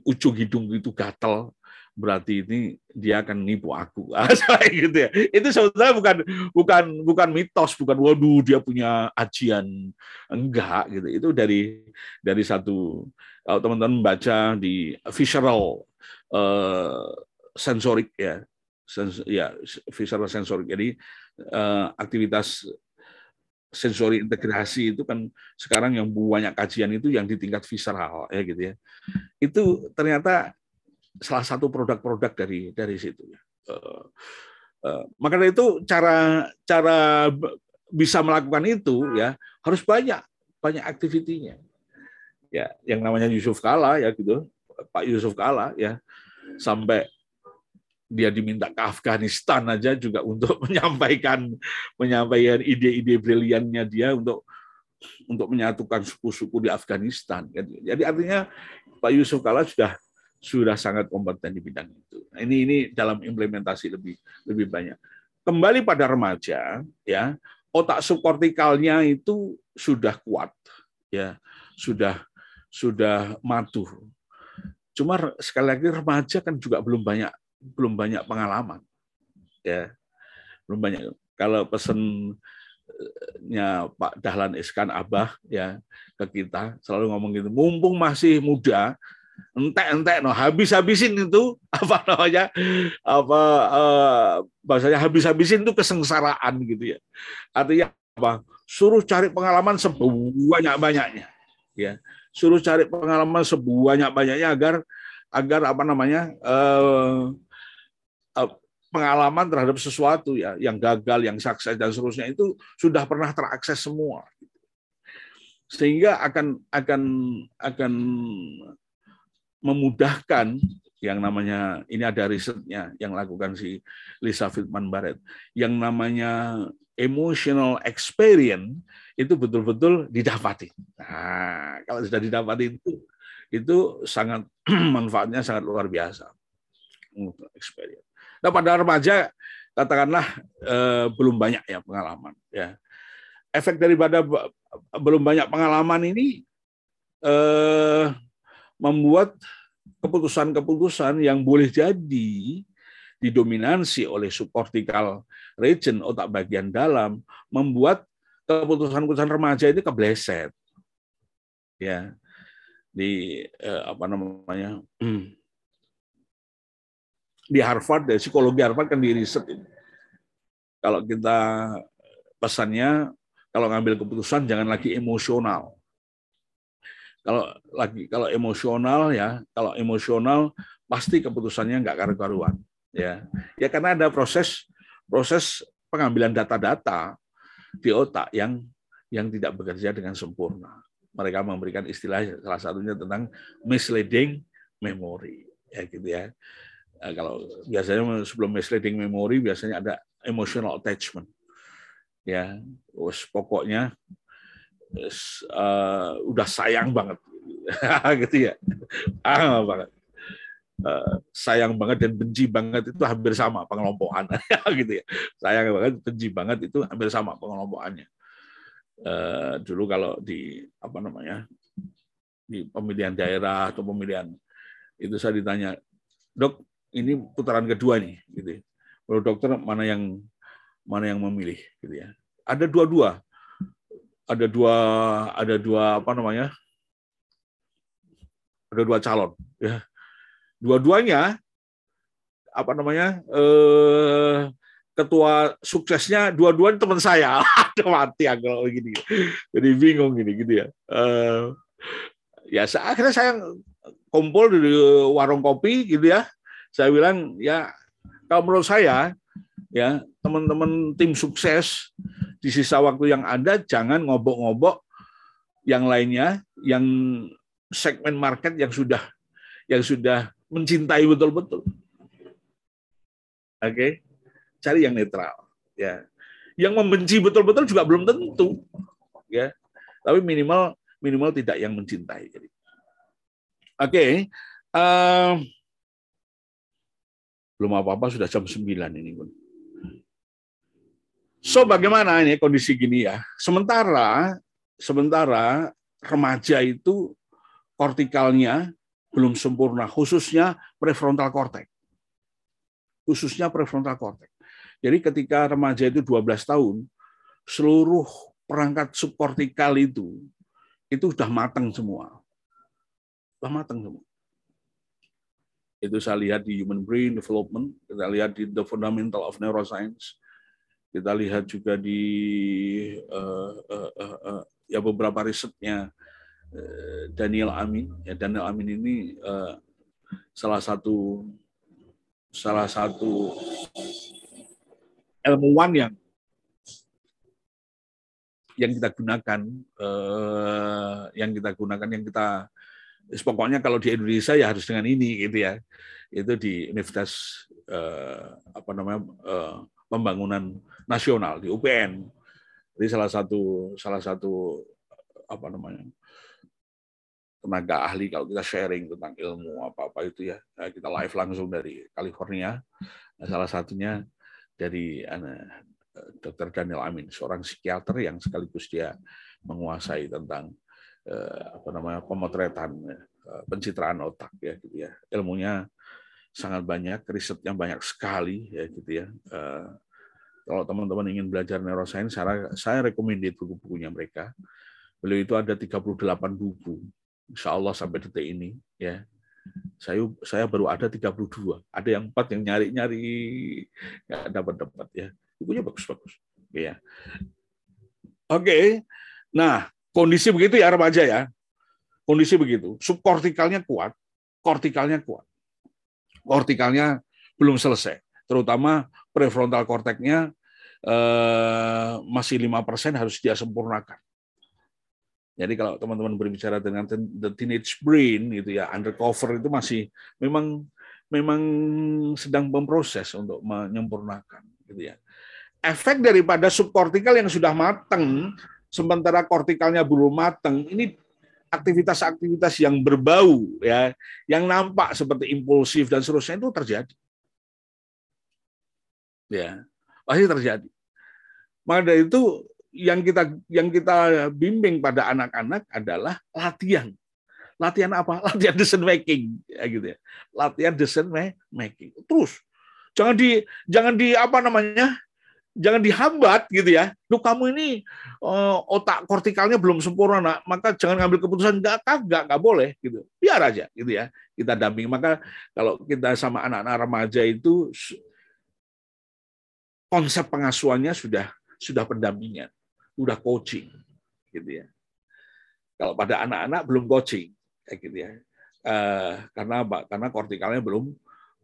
ujung hidung itu gatal berarti ini dia akan nipu aku. Gitu ya. Itu sebetulnya bukan bukan bukan mitos bukan waduh dia punya ajian. Enggak gitu. Itu dari dari satu kalau teman-teman membaca di visceral uh, sensorik ya. Sens, ya visceral sensorik. Jadi uh, aktivitas sensori integrasi itu kan sekarang yang banyak kajian itu yang di tingkat visceral ya gitu ya. Itu ternyata salah satu produk-produk dari dari situ ya. Uh, maka itu cara cara bisa melakukan itu ya harus banyak banyak aktivitinya. Ya, yang namanya Yusuf Kala ya gitu. Pak Yusuf Kala ya sampai dia diminta ke Afghanistan aja juga untuk menyampaikan menyampaikan ide-ide briliannya dia untuk untuk menyatukan suku-suku di Afghanistan. Jadi artinya Pak Yusuf Kala sudah sudah sangat kompeten di bidang itu. Nah, ini ini dalam implementasi lebih lebih banyak. Kembali pada remaja, ya otak subkortikalnya itu sudah kuat, ya sudah sudah matuh. Cuma sekali lagi remaja kan juga belum banyak belum banyak pengalaman. Ya. Belum banyak. Kalau pesennya Pak Dahlan Iskan Abah ya ke kita selalu ngomong gitu, mumpung masih muda, entek-entek no habis-habisin itu apa namanya apa eh, bahasanya habis-habisin itu kesengsaraan gitu ya artinya apa suruh cari pengalaman sebanyak-banyaknya ya suruh cari pengalaman sebanyak-banyaknya agar agar apa namanya Eh, pengalaman terhadap sesuatu ya yang gagal, yang sukses dan seterusnya itu sudah pernah terakses semua. Sehingga akan akan akan memudahkan yang namanya ini ada risetnya yang lakukan si Lisa Friedman Barrett yang namanya emotional experience itu betul-betul didapati. Nah, kalau sudah didapati itu itu sangat manfaatnya sangat luar biasa. Experience. Nah pada remaja katakanlah eh, belum banyak ya pengalaman. Ya. Efek daripada belum banyak pengalaman ini eh, membuat keputusan-keputusan yang boleh jadi didominasi oleh subcortical region otak bagian dalam membuat keputusan-keputusan remaja itu kebleset ya di eh, apa namanya di Harvard, ya, psikologi Harvard kan di riset ini. Kalau kita pesannya kalau ngambil keputusan jangan lagi emosional. Kalau lagi kalau emosional ya, kalau emosional pasti keputusannya nggak karu-karuan ya. Ya karena ada proses proses pengambilan data-data di otak yang yang tidak bekerja dengan sempurna. Mereka memberikan istilah salah satunya tentang misleading memory ya gitu ya. Nah, kalau biasanya sebelum misleading memory biasanya ada emotional attachment. Ya, pokoknya uh, udah sayang banget gitu ya. Ah, banget. Uh, sayang banget dan benci banget itu hampir sama pengelompokan gitu ya. Sayang banget, benci banget itu hampir sama pengelompokannya. Uh, dulu kalau di apa namanya di pemilihan daerah atau pemilihan itu saya ditanya, dok ini putaran kedua nih, gitu. Kalau ya. dokter mana yang mana yang memilih, gitu ya. Ada dua-dua, ada dua ada dua apa namanya ada dua calon ya dua-duanya apa namanya eh, ketua suksesnya dua-duanya teman saya ada mati kalau begini jadi bingung gini gitu ya eh, ya akhirnya saya kumpul di warung kopi gitu ya saya bilang ya kalau menurut saya ya teman-teman tim sukses di sisa waktu yang ada jangan ngobok-ngobok yang lainnya yang segmen market yang sudah yang sudah mencintai betul-betul. Oke, okay? cari yang netral, ya. Yang membenci betul-betul juga belum tentu, ya. Tapi minimal minimal tidak yang mencintai. Oke, okay. uh, belum apa-apa sudah jam 9 ini pun. So bagaimana ini kondisi gini ya? Sementara sementara remaja itu kortikalnya belum sempurna, khususnya prefrontal cortex. Khususnya prefrontal cortex. Jadi ketika remaja itu 12 tahun, seluruh perangkat subkortikal itu itu sudah matang semua. Sudah matang semua. Itu saya lihat di Human Brain Development, kita lihat di The Fundamental of Neuroscience, kita lihat juga di uh, uh, uh, uh, ya beberapa risetnya Eh, Daniel Amin. Ya, Daniel Amin ini uh, salah satu salah satu ilmuwan yang yang kita gunakan uh, yang kita gunakan yang kita pokoknya kalau di Indonesia ya harus dengan ini gitu ya itu di Universitas uh, apa namanya uh, pembangunan nasional di UPN jadi salah satu salah satu apa namanya tenaga ahli kalau kita sharing tentang ilmu apa-apa itu ya. Nah, kita live langsung dari California. Nah, salah satunya dari Dr. Daniel Amin, seorang psikiater yang sekaligus dia menguasai tentang eh, apa namanya pemotretan eh, pencitraan otak ya gitu ya. Ilmunya sangat banyak, risetnya banyak sekali ya gitu ya. Eh, kalau teman-teman ingin belajar neuroscience, saya, saya recommended buku-bukunya mereka. Beliau itu ada 38 buku Insya Allah sampai detik ini ya saya saya baru ada 32 ada yang empat yang nyari nyari nggak dapat dapat ya bukunya bagus bagus ya oke nah kondisi begitu ya remaja ya. Kondisi begitu. Subkortikalnya kuat kortikalnya kuat. Kortikalnya belum selesai. Terutama prefrontal korteknya eh, masih lima persen harus dia sempurnakan. Jadi kalau teman-teman berbicara dengan the teenage brain gitu ya, undercover itu masih memang memang sedang memproses untuk menyempurnakan gitu ya. Efek daripada subkortikal yang sudah matang sementara kortikalnya belum matang, ini aktivitas-aktivitas yang berbau ya, yang nampak seperti impulsif dan seterusnya itu terjadi. Ya, pasti terjadi. Maka dari itu yang kita yang kita bimbing pada anak-anak adalah latihan. Latihan apa? Latihan decision making, ya gitu ya. Latihan decision making. Terus jangan di jangan di apa namanya? Jangan dihambat gitu ya. Lu kamu ini uh, otak kortikalnya belum sempurna, nak. maka jangan ngambil keputusan enggak kagak, enggak boleh gitu. Biar aja gitu ya. Kita damping. Maka kalau kita sama anak-anak remaja itu konsep pengasuhannya sudah sudah pendampingan, sudah coaching, gitu ya. Kalau pada anak-anak belum coaching, kayak gitu ya. Eh, karena apa? Karena kortikalnya belum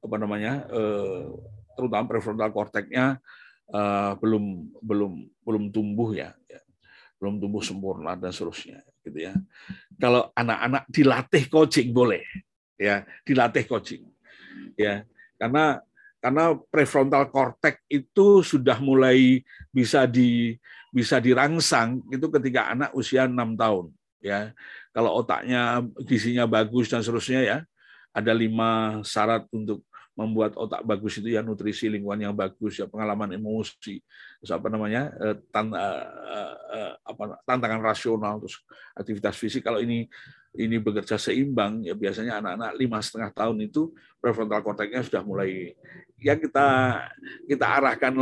apa namanya, eh, terutama prefrontal korteknya eh, belum belum belum tumbuh ya, ya. belum tumbuh sempurna dan seterusnya, gitu ya. Kalau anak-anak dilatih coaching boleh, ya, dilatih coaching, ya, karena karena prefrontal cortex itu sudah mulai bisa di bisa dirangsang itu ketika anak usia enam tahun ya kalau otaknya gizinya bagus dan seterusnya ya ada lima syarat untuk membuat otak bagus itu ya nutrisi lingkungan yang bagus ya pengalaman emosi. Terus apa namanya eh, eh, eh, tantangan rasional. Terus aktivitas fisik kalau ini ini bekerja seimbang ya biasanya anak-anak lima setengah tahun itu prefrontal cortexnya sudah mulai ya kita kita arahkan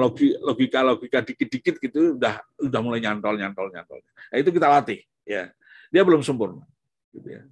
logika logika dikit-dikit gitu udah udah mulai nyantol nyantol nyantol. Nah, itu kita latih ya. Dia belum sempurna gitu ya.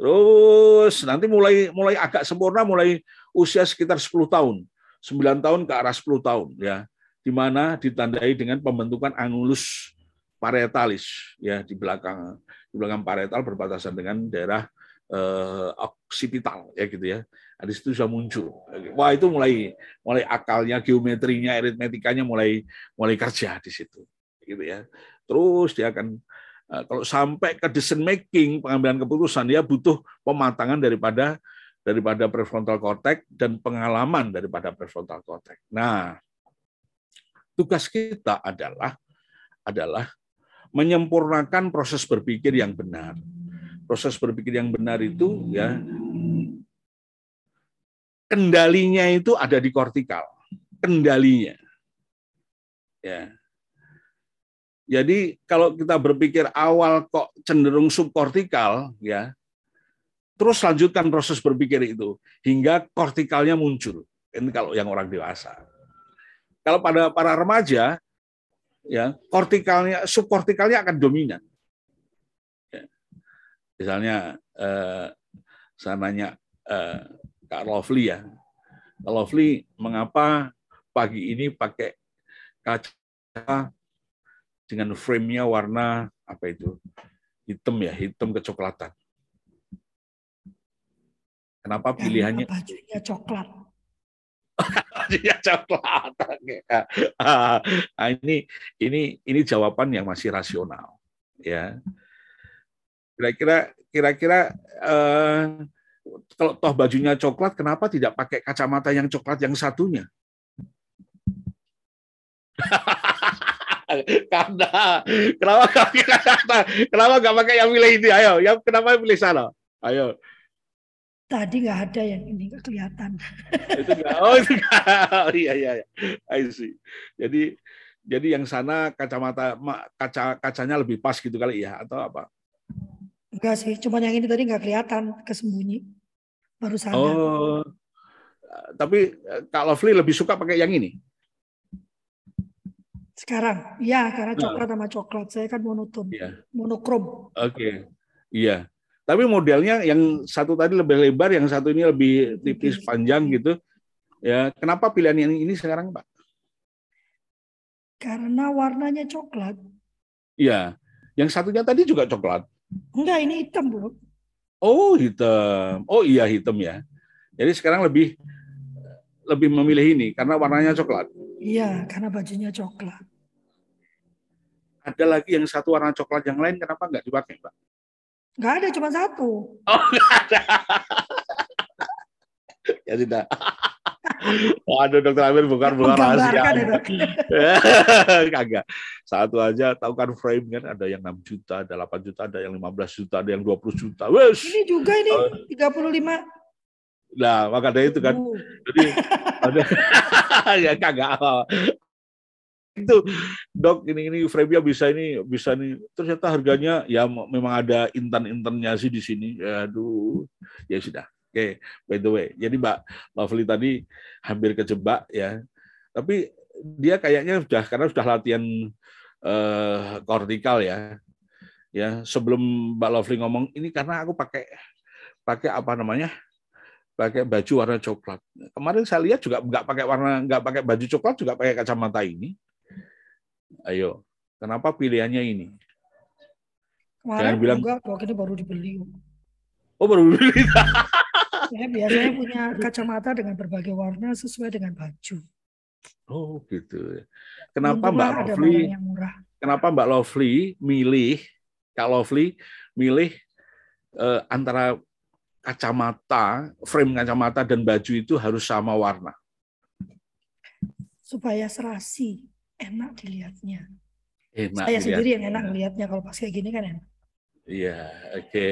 Terus nanti mulai mulai agak sempurna mulai usia sekitar 10 tahun. 9 tahun ke arah 10 tahun ya. Di mana ditandai dengan pembentukan angulus parietalis ya di belakang di belakang parietal berbatasan dengan daerah eh, oksipital ya gitu ya. Nah, di situ sudah muncul. Wah itu mulai mulai akalnya, geometrinya, aritmetikanya mulai mulai kerja di situ, gitu ya. Terus dia akan eh, kalau sampai ke decision making pengambilan keputusan dia butuh pematangan daripada daripada prefrontal cortex dan pengalaman daripada prefrontal cortex. Nah, tugas kita adalah adalah menyempurnakan proses berpikir yang benar. Proses berpikir yang benar itu ya kendalinya itu ada di kortikal. Kendalinya. Ya. Jadi kalau kita berpikir awal kok cenderung subkortikal ya, Terus lanjutkan proses berpikir itu hingga kortikalnya muncul. Ini kalau yang orang dewasa. Kalau pada para remaja, ya kortikalnya, subkortikalnya akan dominan. Ya. Misalnya, eh, saya nanya eh, Kak Lovely ya, Kak Lovely mengapa pagi ini pakai kaca dengan frame-nya warna apa itu hitam ya, hitam kecoklatan. Kenapa pilihannya? Karena bajunya coklat. bajunya coklat. Nah, ini ini ini jawaban yang masih rasional, ya. Kira-kira kira-kira eh, kalau toh bajunya coklat, kenapa tidak pakai kacamata yang coklat yang satunya? Karena kenapa pakai kacamata? Kenapa nggak pakai yang milih ini? Ayo, yang kenapa pilih sana? Ayo. Tadi nggak ada yang ini nggak kelihatan. itu enggak. Oh, itu enggak. Oh, iya, iya, iya. I see. Jadi jadi yang sana kacamata kaca kacanya lebih pas gitu kali ya atau apa? Enggak sih, cuma yang ini tadi nggak kelihatan kesembunyi. Baru sadar. Oh. Tapi Kak Lovely lebih suka pakai yang ini? Sekarang, ya karena nah. coklat sama coklat. Saya kan monoton, iya. monokrom. Oke, okay. iya. Tapi modelnya yang satu tadi lebih lebar, yang satu ini lebih tipis panjang gitu. Ya, kenapa pilihan yang ini sekarang, Pak? Karena warnanya coklat. Iya. Yang satunya tadi juga coklat. Enggak, ini hitam, Bro. Oh, hitam. Oh iya, hitam ya. Jadi sekarang lebih lebih memilih ini karena warnanya coklat. Iya, karena bajunya coklat. Ada lagi yang satu warna coklat yang lain, kenapa nggak dipakai, Pak? Nggak ada, cuma satu. Oh, nggak ada. ya tidak. Waduh, dokter Amir bukan bukan rahasia. Kagak. Satu aja tahu kan frame kan ada yang 6 juta, ada 8 juta, ada yang 15 juta, ada yang 20 juta. Wes. Ini juga ini uh, 35. Nah, maka dari itu kan. Uh. Jadi ada ya kagak itu dok ini ini frame-nya bisa ini bisa nih ternyata harganya ya memang ada intan-intannya sih di sini. Ya aduh. Ya sudah. Oke okay, by the way. Jadi mbak Lovely tadi hampir kejebak ya. Tapi dia kayaknya sudah karena sudah latihan uh, kortikal ya. Ya sebelum mbak Lovely ngomong ini karena aku pakai pakai apa namanya? Pakai baju warna coklat. Kemarin saya lihat juga nggak pakai warna nggak pakai baju coklat juga pakai kacamata ini Ayo, kenapa pilihannya ini? Kemarin Jangan bilang- juga kok ini baru dibeli. Oh baru beli. Saya biasanya punya kacamata dengan berbagai warna sesuai dengan baju. Oh gitu. Kenapa Untunglah Mbak Lovely? Kenapa Mbak Lovely milih Kak Lovely milih eh, antara kacamata, frame kacamata dan baju itu harus sama warna. Supaya serasi, enak dilihatnya. Enak Saya dilihat. sendiri yang enak melihatnya kalau pas kayak gini kan enak. Iya, oke.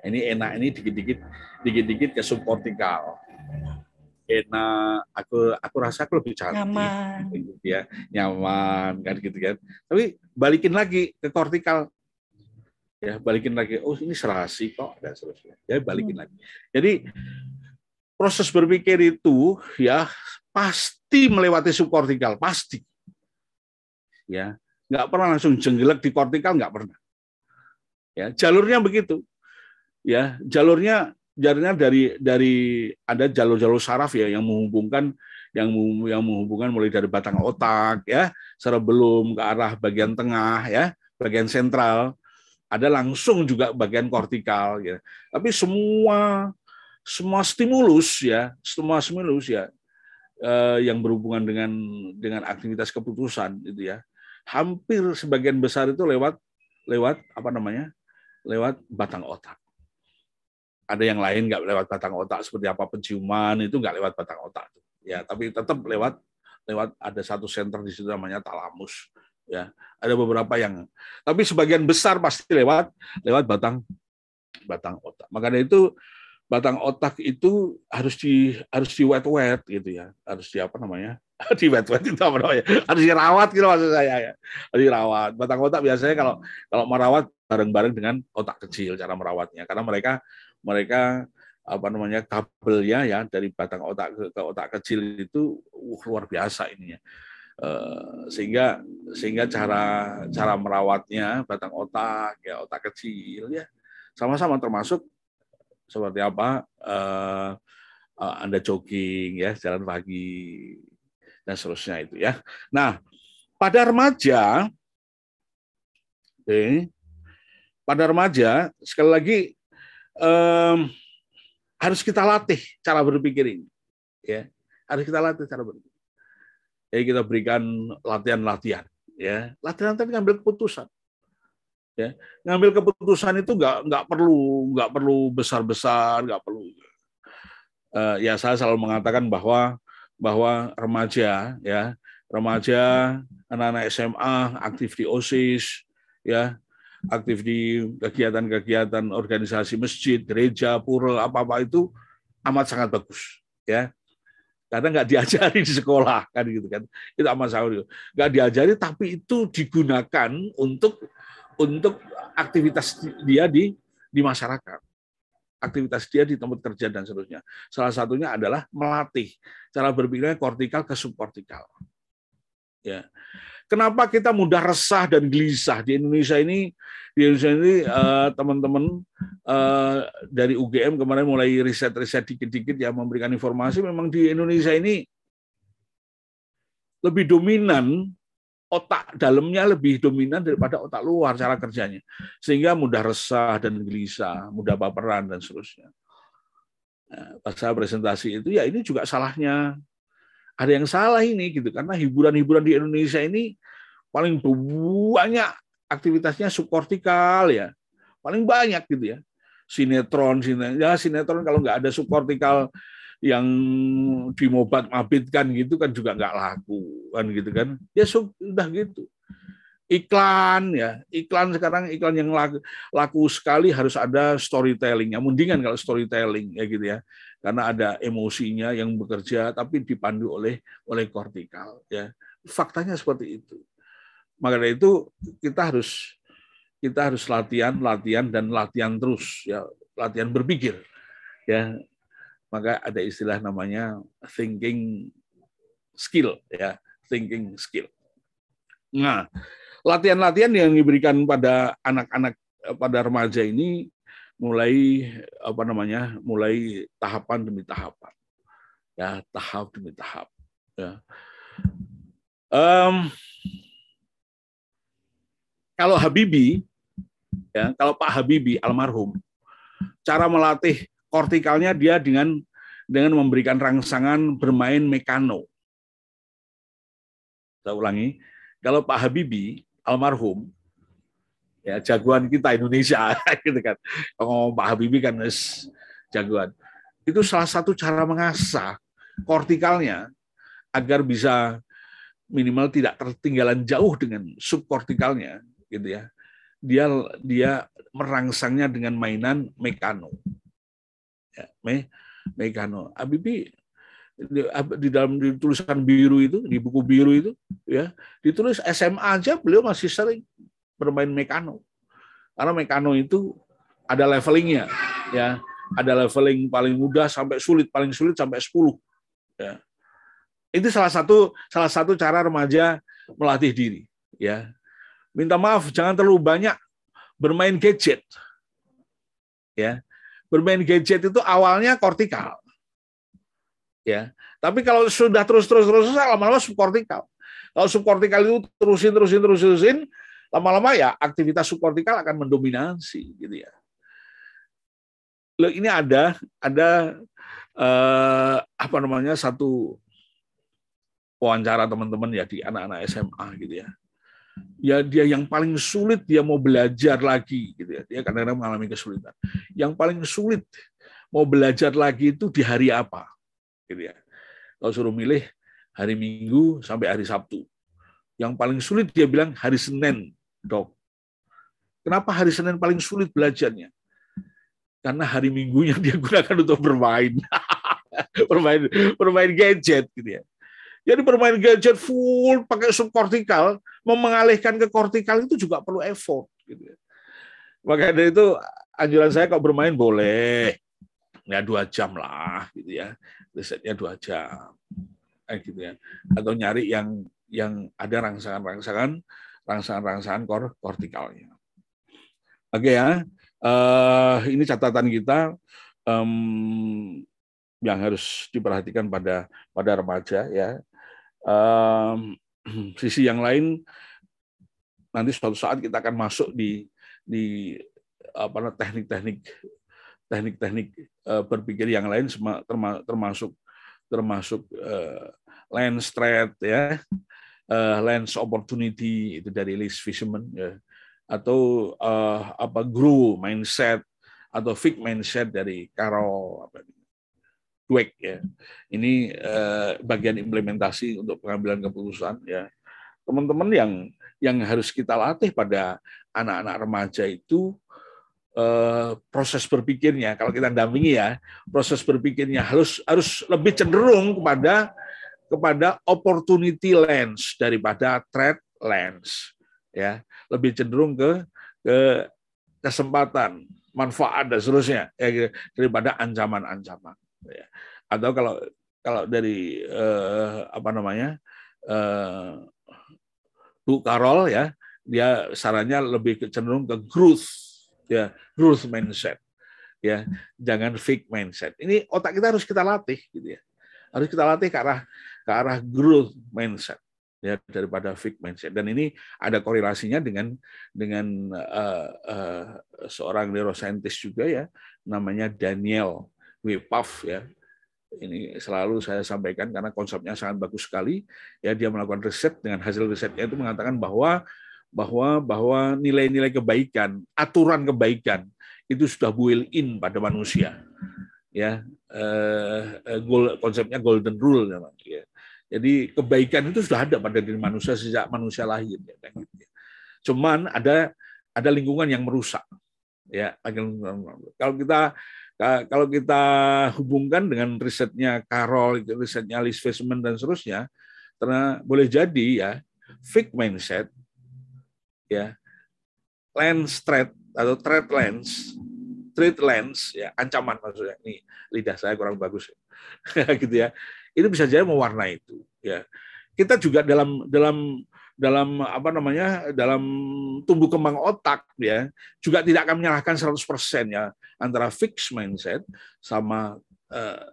Ini enak ini dikit-dikit dikit-dikit ke subkortikal. Enak, aku aku rasa aku lebih cantik. Nyaman. gitu ya nyaman kan gitu kan tapi balikin lagi ke kortikal ya balikin lagi oh ini serasi kok dan seterusnya ya balikin lagi jadi proses berpikir itu ya pasti melewati subkortikal pasti ya. Nggak pernah langsung jenggelek di kortikal nggak pernah. Ya jalurnya begitu. Ya jalurnya jalurnya dari dari ada jalur-jalur saraf ya yang menghubungkan yang yang menghubungkan mulai dari batang otak ya cerebellum ke arah bagian tengah ya bagian sentral. Ada langsung juga bagian kortikal ya. Tapi semua semua stimulus ya semua stimulus ya eh, yang berhubungan dengan dengan aktivitas keputusan itu ya hampir sebagian besar itu lewat lewat apa namanya? Lewat batang otak. Ada yang lain nggak lewat batang otak seperti apa penciuman itu nggak lewat batang otak ya tapi tetap lewat lewat ada satu center di situ namanya talamus ya. Ada beberapa yang tapi sebagian besar pasti lewat lewat batang batang otak. Makanya itu batang otak itu harus di harus di wet wet gitu ya. Harus di apa namanya? Di wet wet itu apa namanya? Harus dirawat gitu maksud saya ya. Harus dirawat. Batang otak biasanya kalau kalau merawat bareng bareng dengan otak kecil cara merawatnya. Karena mereka mereka apa namanya kabelnya ya dari batang otak ke, ke otak kecil itu uh, luar biasa ininya Eh, sehingga sehingga cara cara merawatnya batang otak ya otak kecil ya sama-sama termasuk seperti apa eh, eh, anda jogging ya jalan pagi dan seterusnya itu ya. Nah pada remaja oke pada remaja sekali lagi em, harus kita latih cara berpikir ini ya. Harus kita latih cara berpikir. Jadi kita berikan latihan-latihan ya. Latihan tadi ngambil keputusan ya. Ngambil keputusan itu nggak nggak perlu nggak perlu besar besar nggak perlu. Eh, ya saya selalu mengatakan bahwa bahwa remaja ya remaja anak-anak SMA aktif di osis ya aktif di kegiatan-kegiatan organisasi masjid gereja pura apa apa itu amat sangat bagus ya. Karena nggak diajari di sekolah kan gitu kan. Itu amat sangat nggak diajari tapi itu digunakan untuk untuk aktivitas dia di di masyarakat. Aktivitas dia di tempat kerja dan seterusnya. Salah satunya adalah melatih. Cara berpikirnya kortikal ke subkortikal. Ya. Kenapa kita mudah resah dan gelisah? Di Indonesia ini di Indonesia ini eh, teman-teman eh, dari UGM kemarin mulai riset-riset dikit-dikit ya memberikan informasi memang di Indonesia ini lebih dominan otak dalamnya lebih dominan daripada otak luar cara kerjanya. Sehingga mudah resah dan gelisah mudah baperan dan seterusnya. Nah, pas saya presentasi itu ya ini juga salahnya. Ada yang salah ini gitu. Karena hiburan-hiburan di Indonesia ini paling banyak aktivitasnya subkortikal ya. Paling banyak gitu ya. Sinetron sinetron ya sinetron kalau nggak ada subkortikal yang dimobat mabitkan gitu kan juga nggak laku kan gitu kan. Ya sudah gitu. Iklan ya iklan sekarang iklan yang laku, laku sekali harus ada storytellingnya. Mendingan kalau storytelling ya gitu ya. Karena ada emosinya yang bekerja tapi dipandu oleh oleh kortikal ya. Faktanya seperti itu. Maka dari itu kita harus kita harus latihan latihan dan latihan terus ya. Latihan berpikir ya maka ada istilah namanya thinking skill ya. Thinking skill. Nah latihan-latihan yang diberikan pada anak-anak pada remaja ini mulai apa namanya mulai tahapan demi tahapan. Ya tahap demi tahap ya. Em, kalau Habibi ya, kalau Pak Habibi almarhum cara melatih kortikalnya dia dengan dengan memberikan rangsangan bermain mekano. Saya ulangi, kalau Pak Habibi almarhum ya jagoan kita Indonesia gitu kan. Ngomong Pak Habibi kan jagoan. Itu salah satu cara mengasah kortikalnya agar bisa minimal tidak tertinggalan jauh dengan subkortikalnya gitu ya. Dia dia merangsangnya dengan mainan mekano. Ya, me, mekano. Habibi di, di dalam di tulisan biru itu di buku biru itu ya ditulis SMA aja beliau masih sering bermain mekano karena mekano itu ada levelingnya ya. Ada leveling paling mudah sampai sulit paling sulit sampai 10 ya. Itu salah satu salah satu cara remaja melatih diri ya. Minta maaf jangan terlalu banyak bermain gadget ya bermain gadget itu awalnya kortikal ya. Tapi kalau sudah terus terus terus lama-lama subkortikal. Kalau subkortikal itu terusin terusin terusin terusin lama-lama ya aktivitas subkortikal akan mendominasi gitu ya. Loh, ini ada ada eh, apa namanya satu wawancara teman-teman ya di anak-anak SMA gitu ya. Ya dia yang paling sulit dia mau belajar lagi gitu ya. Dia kadang-kadang mengalami kesulitan. Yang paling sulit mau belajar lagi itu di hari apa? gitu ya. Kalau suruh milih hari Minggu sampai hari Sabtu. Yang paling sulit dia bilang hari Senin, dok. Kenapa hari Senin paling sulit belajarnya? Karena hari Minggunya dia gunakan untuk bermain. bermain bermain gadget gitu ya. Jadi bermain gadget full pakai subkortikal, mengalihkan ke kortikal itu juga perlu effort gitu ya. Maka dari itu anjuran saya kalau bermain boleh, ya dua jam lah gitu ya. Risetnya dua jam eh, gitu ya. Atau nyari yang yang ada rangsangan-rangsangan rangsangan-rangsangan kor kortikalnya oke ya uh, ini catatan kita um, yang harus diperhatikan pada pada remaja ya um, sisi yang lain nanti suatu saat kita akan masuk di di apa teknik-teknik teknik-teknik uh, berpikir yang lain termasuk termasuk uh, lens trade ya uh, lens opportunity itu dari Lee Fisherman ya atau uh, apa grow mindset atau fix mindset dari Carol apa Dweck ya. Ini uh, bagian implementasi untuk pengambilan keputusan ya. Teman-teman yang yang harus kita latih pada anak-anak remaja itu Eh, proses berpikirnya kalau kita dampingi ya proses berpikirnya harus harus lebih cenderung kepada kepada opportunity lens daripada threat lens ya. Lebih cenderung ke ke kesempatan manfaat dan seterusnya ya, daripada ancaman-ancaman. Atau kalau kalau dari eh, apa namanya eh, Bu Karol ya dia sarannya lebih cenderung ke growth ya growth mindset ya. Jangan fake mindset. Ini otak kita harus kita latih gitu ya. Harus kita latih ke arah ke arah growth mindset ya daripada fake mindset. Dan ini ada korelasinya dengan dengan uh, uh, seorang neuroscientist juga ya namanya Daniel Wepav ya ini selalu saya sampaikan karena konsepnya sangat bagus sekali ya dia melakukan riset dengan hasil risetnya itu mengatakan bahwa bahwa bahwa nilai-nilai kebaikan, aturan kebaikan itu sudah built in pada manusia. Ya, eh, eh konsepnya golden rule ya. Jadi kebaikan itu sudah ada pada diri manusia sejak manusia lahir ya, gitu ya. Cuman ada ada lingkungan yang merusak. Ya, kalau kita kalau kita hubungkan dengan risetnya Carol, risetnya Alice Weisman dan seterusnya, karena boleh jadi ya fake mindset ya lens threat atau threat lens threat lens ya ancaman maksudnya. Ini lidah saya kurang bagus gitu ya. Itu bisa jadi mewarnai itu ya. Kita juga dalam dalam dalam apa namanya dalam tumbuh kembang otak ya juga tidak akan menyalahkan 100% ya antara fixed mindset sama uh,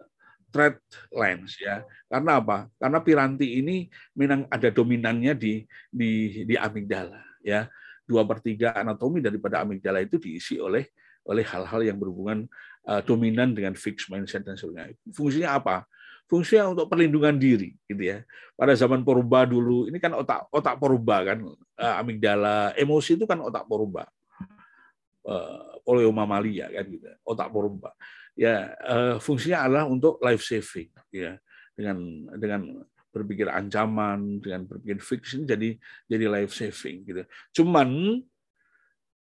threat lens ya karena apa karena piranti ini memang ada dominannya di di di amigdala ya dua per tiga anatomi daripada amigdala itu diisi oleh oleh hal-hal yang berhubungan uh, dominan dengan fixed mindset dan sebagainya. Fungsinya apa? Fungsinya untuk perlindungan diri, gitu ya. Pada zaman purba dulu, ini kan otak otak purba kan, uh, amigdala, emosi itu kan otak purba, uh, poliomamalia kan, gitu. Otak purba. Ya, uh, fungsinya adalah untuk life saving, ya, dengan dengan berpikir ancaman, dengan berpikir ini jadi jadi life saving, gitu. Cuman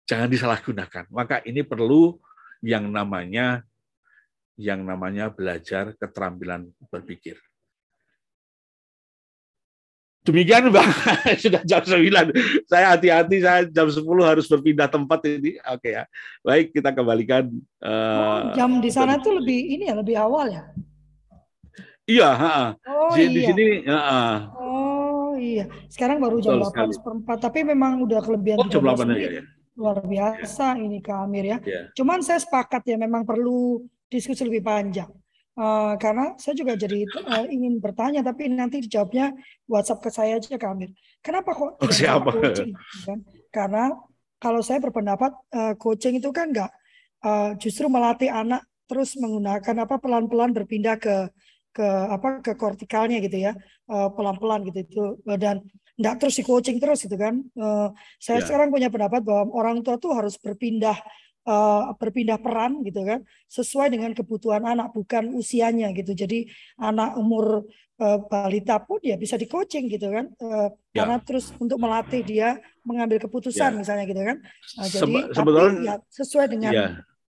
jangan disalahgunakan. Maka ini perlu yang namanya yang namanya belajar keterampilan berpikir. Demikian Bang, sudah jam 9. Saya hati-hati, saya jam 10 harus berpindah tempat ini. Oke ya. Baik, kita kembalikan. Uh, jam di sana tuh lebih ini ya, lebih awal ya? Iya, ha, Oh, di, iya. di sini. Ha, Oh iya, sekarang baru jam 8 seperempat, tapi memang udah kelebihan Oh, jam 13 8 menit. ya, ya. Luar biasa ini Kak Amir ya. Ya. Cuman saya sepakat ya memang perlu diskusi lebih panjang. Eh, karena saya juga jadi eh, ingin bertanya tapi nanti dijawabnya WhatsApp ke saya aja Kak Amir. Kenapa kok Oh, tidak siapa? coaching? Kan? Karena kalau saya berpendapat eh, coaching itu kan enggak eh, justru melatih anak terus menggunakan apa pelan-pelan berpindah ke ke apa ke kortikalnya gitu ya Eh, pelan-pelan gitu itu dan enggak terus di coaching terus gitu kan. Eh, saya Ya. sekarang punya pendapat bahwa orang tua tuh harus berpindah eh, berpindah peran gitu kan sesuai dengan kebutuhan anak bukan usianya gitu. Jadi anak umur eh, balita pun ya bisa di coaching gitu kan. Eh, Ya. Karena terus untuk melatih dia mengambil keputusan Ya. misalnya gitu kan. Nah, jadi Sebe- tapi ya sesuai dengan Iya,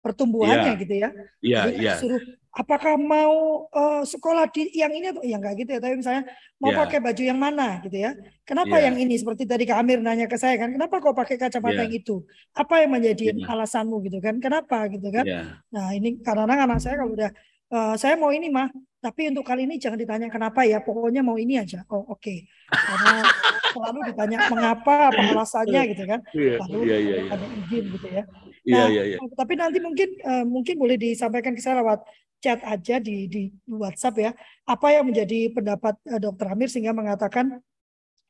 pertumbuhannya Ya. gitu ya. iya, Jadi iya. suruh apakah mau eh, sekolah di yang ini atau ya enggak gitu ya. Tapi misalnya mau Ya. pakai baju yang mana gitu ya. Kenapa Ya. yang ini seperti tadi Kak Amir nanya ke saya kan. Kenapa kau pakai kacamata Ya. yang itu? Apa yang menjadi Ya. alasanmu gitu kan? Kenapa gitu kan? Iya. Nah, ini kadang-kadang anak saya kalau udah "Eh, saya mau ini mah, tapi untuk kali ini jangan ditanya kenapa ya, pokoknya mau ini aja. Oh, oke. Karena selalu ditanya mengapa, apa alasannya gitu kan. Iya, Lalu iya, iya, iya. ada izin gitu ya. Nah, iya, iya. tapi nanti mungkin eh, mungkin boleh disampaikan ke saya lewat chat aja di di WhatsApp ya. Apa yang menjadi pendapat eh, Dokter Amir sehingga mengatakan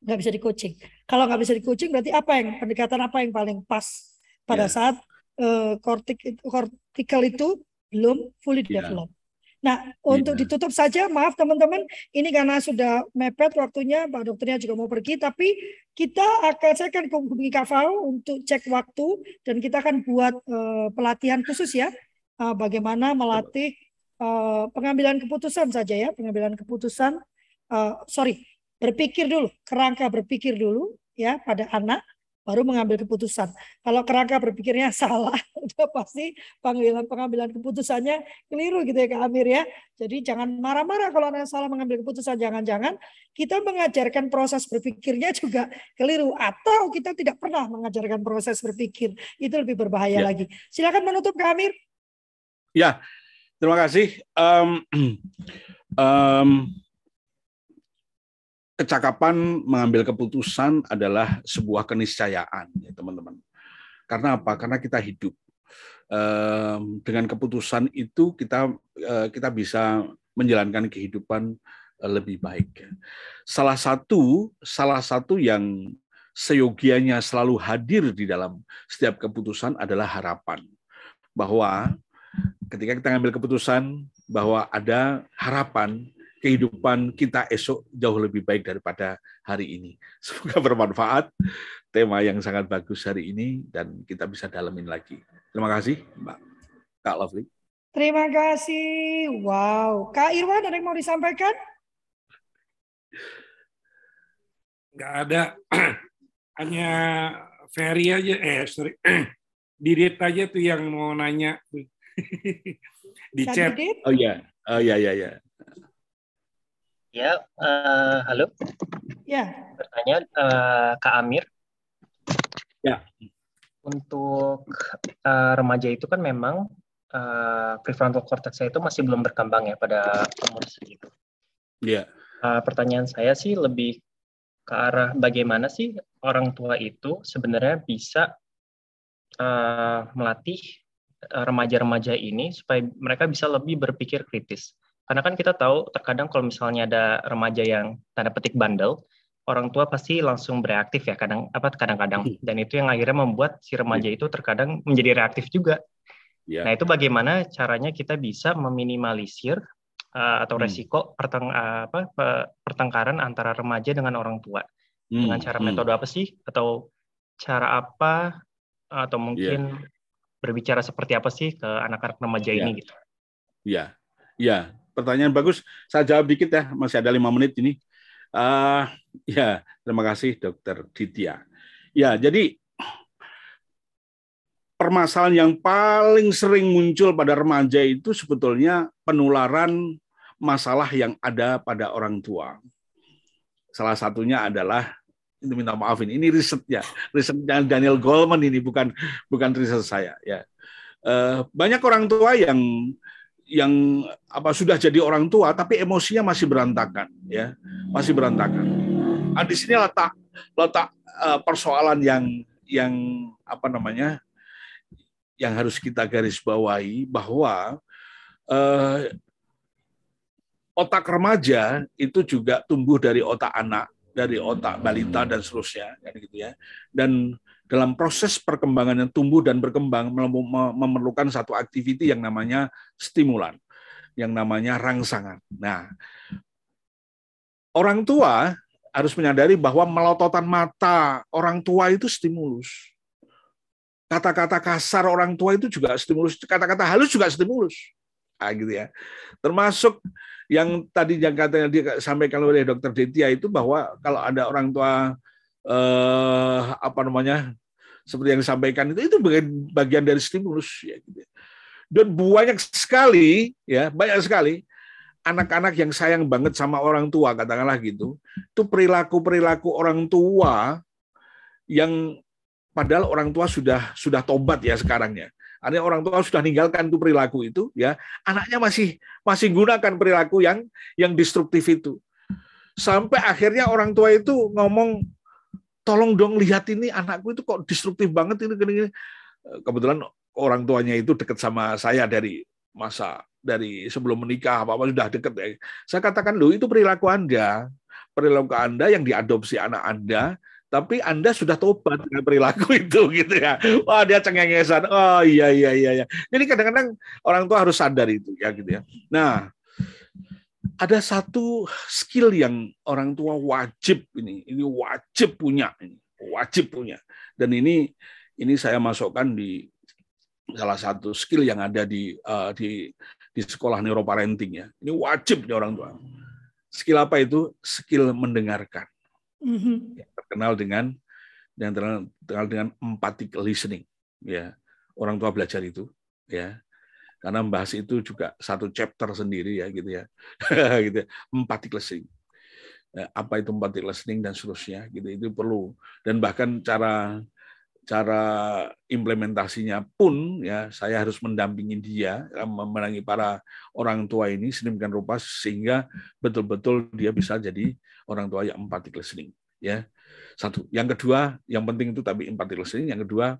nggak bisa di coaching. Kalau nggak bisa di coaching berarti apa yang pendekatan apa yang paling pas pada Ya. saat kortik kortikal itu belum fully Ya. develop. Nah, untuk Ya. ditutup saja, maaf teman-teman, ini karena sudah mepet waktunya, Pak Dokternya juga mau pergi, tapi kita akan saya akan hubungi Kak Fau untuk cek waktu dan kita akan buat eh, pelatihan khusus ya, eh, bagaimana melatih eh, pengambilan keputusan saja ya, pengambilan keputusan, eh, sorry, berpikir dulu, kerangka berpikir dulu ya pada anak, baru mengambil keputusan. Kalau kerangka berpikirnya salah, udah pasti pengambilan pengambilan keputusannya keliru gitu ya Kak Amir ya. Jadi jangan marah-marah kalau anak salah mengambil keputusan. Jangan-jangan kita mengajarkan proses berpikirnya juga keliru atau kita tidak pernah mengajarkan proses berpikir. Itu lebih berbahaya Ya. lagi. Silakan menutup Kak Amir. Ya, terima kasih. Em, em, kecakapan mengambil keputusan adalah sebuah keniscayaan, ya teman-teman. Karena apa? Karena kita hidup. Dengan keputusan itu kita eh, kita bisa menjalankan kehidupan eh, lebih baik. Salah satu salah satu yang seyogianya selalu hadir di dalam setiap keputusan adalah harapan bahwa ketika kita ngambil keputusan bahwa ada harapan kehidupan kita esok jauh lebih baik daripada hari ini. Semoga bermanfaat tema yang sangat bagus hari ini dan kita bisa dalemin lagi. Terima kasih, Mbak Kak Lovely. Terima kasih. Wow. Kak Irwan ada yang mau disampaikan? nggak ada hanya Ferry aja eh sorry Didit aja tuh yang mau nanya di chat? Oh iya, oh iya iya iya. Ya, eh, halo. Ya. Bertanya eh, Kak Amir. Ya. Untuk eh, remaja itu kan memang eh, prefrontal cortex saya itu masih belum berkembang ya pada umur segitu. Iya. Eh, pertanyaan saya sih lebih ke arah bagaimana sih orang tua itu sebenarnya bisa eh, melatih remaja-remaja ini supaya mereka bisa lebih berpikir kritis. Karena kan kita tahu terkadang kalau misalnya ada remaja yang tanda petik bandel, orang tua pasti langsung bereaktif ya kadang apa kadang-kadang dan itu yang akhirnya membuat si remaja itu terkadang menjadi reaktif juga. Ya. Nah, itu bagaimana caranya kita bisa meminimalisir uh, atau Hmm. resiko perteng uh, apa pe- pertengkaran antara remaja dengan orang tua. Hmm, Dengan cara hmm. metode apa sih atau cara apa atau mungkin berbicara seperti apa sih ke anak-anak remaja Iya. ini gitu. Ya, ya. Pertanyaan bagus. Saya jawab dikit ya. Masih ada lima menit ini. Ah, ya, terima kasih Dokter Ditya. Ya, jadi permasalahan yang paling sering muncul pada remaja itu sebetulnya penularan masalah yang ada pada orang tua. Salah satunya adalah itu minta maafin ini risetnya risetnya Daniel Goleman ini bukan bukan riset saya ya Eh, banyak orang tua yang yang apa sudah jadi orang tua tapi emosinya masih berantakan ya. Masih berantakan. Nah, di sini letak letak eh, persoalan yang yang apa namanya yang harus kita garis bawahi bahwa eh, otak remaja itu juga tumbuh dari otak anak dari otak balita dan seterusnya kan gitu ya. Dan dalam proses perkembangan yang tumbuh dan berkembang mem- memerlukan satu aktiviti yang namanya stimulan yang namanya rangsangan. Nah, orang tua harus menyadari bahwa melototan mata orang tua itu stimulus. Kata-kata kasar orang tua itu juga stimulus, kata-kata halus juga stimulus. Nah, gitu ya. Termasuk yang tadi yang katanya disampaikan oleh Dokter Detia itu bahwa kalau ada orang tua eh, apa namanya seperti yang disampaikan itu itu bagian, bagian dari stimulus ya gitu. Dan banyak sekali ya banyak sekali anak-anak yang sayang banget sama orang tua katakanlah gitu itu perilaku perilaku orang tua yang padahal orang tua sudah sudah tobat ya sekarang ya Artinya orang tua sudah ninggalkan itu perilaku itu, ya anaknya masih masih gunakan perilaku yang yang destruktif itu. Sampai akhirnya orang tua itu ngomong, tolong dong lihat ini anakku itu kok destruktif banget ini gini, gini. Kebetulan orang tuanya itu dekat sama saya dari masa dari sebelum menikah apa apa sudah dekat ya. Saya katakan loh itu perilaku anda, perilaku anda yang diadopsi anak anda tapi Anda sudah tobat dengan perilaku itu gitu ya. Wah, dia cengengesan. Oh iya iya iya iya. Jadi kadang-kadang orang tua harus sadar itu ya gitu ya. Nah, ada satu skill yang orang tua wajib ini, ini wajib punya ini, wajib punya. Dan ini ini saya masukkan di salah satu skill yang ada di uh, di di sekolah neuroparenting ya. Ini wajib nih orang tua. Skill apa itu? Skill mendengarkan Mhm. yang terkenal dengan yang terkenal dengan empathic listening ya orang tua belajar itu ya karena membahas itu juga satu chapter sendiri ya gitu ya. Gitu empathic listening. Ya, apa itu empathic listening dan seterusnya gitu. Itu perlu. Dan bahkan cara cara implementasinya pun ya saya harus mendampingi dia memenangi para orang tua ini sedemikian rupa sehingga betul-betul dia bisa jadi orang tua yang empathic listening ya. Satu. Yang kedua yang penting itu tapi empathic listening. Yang kedua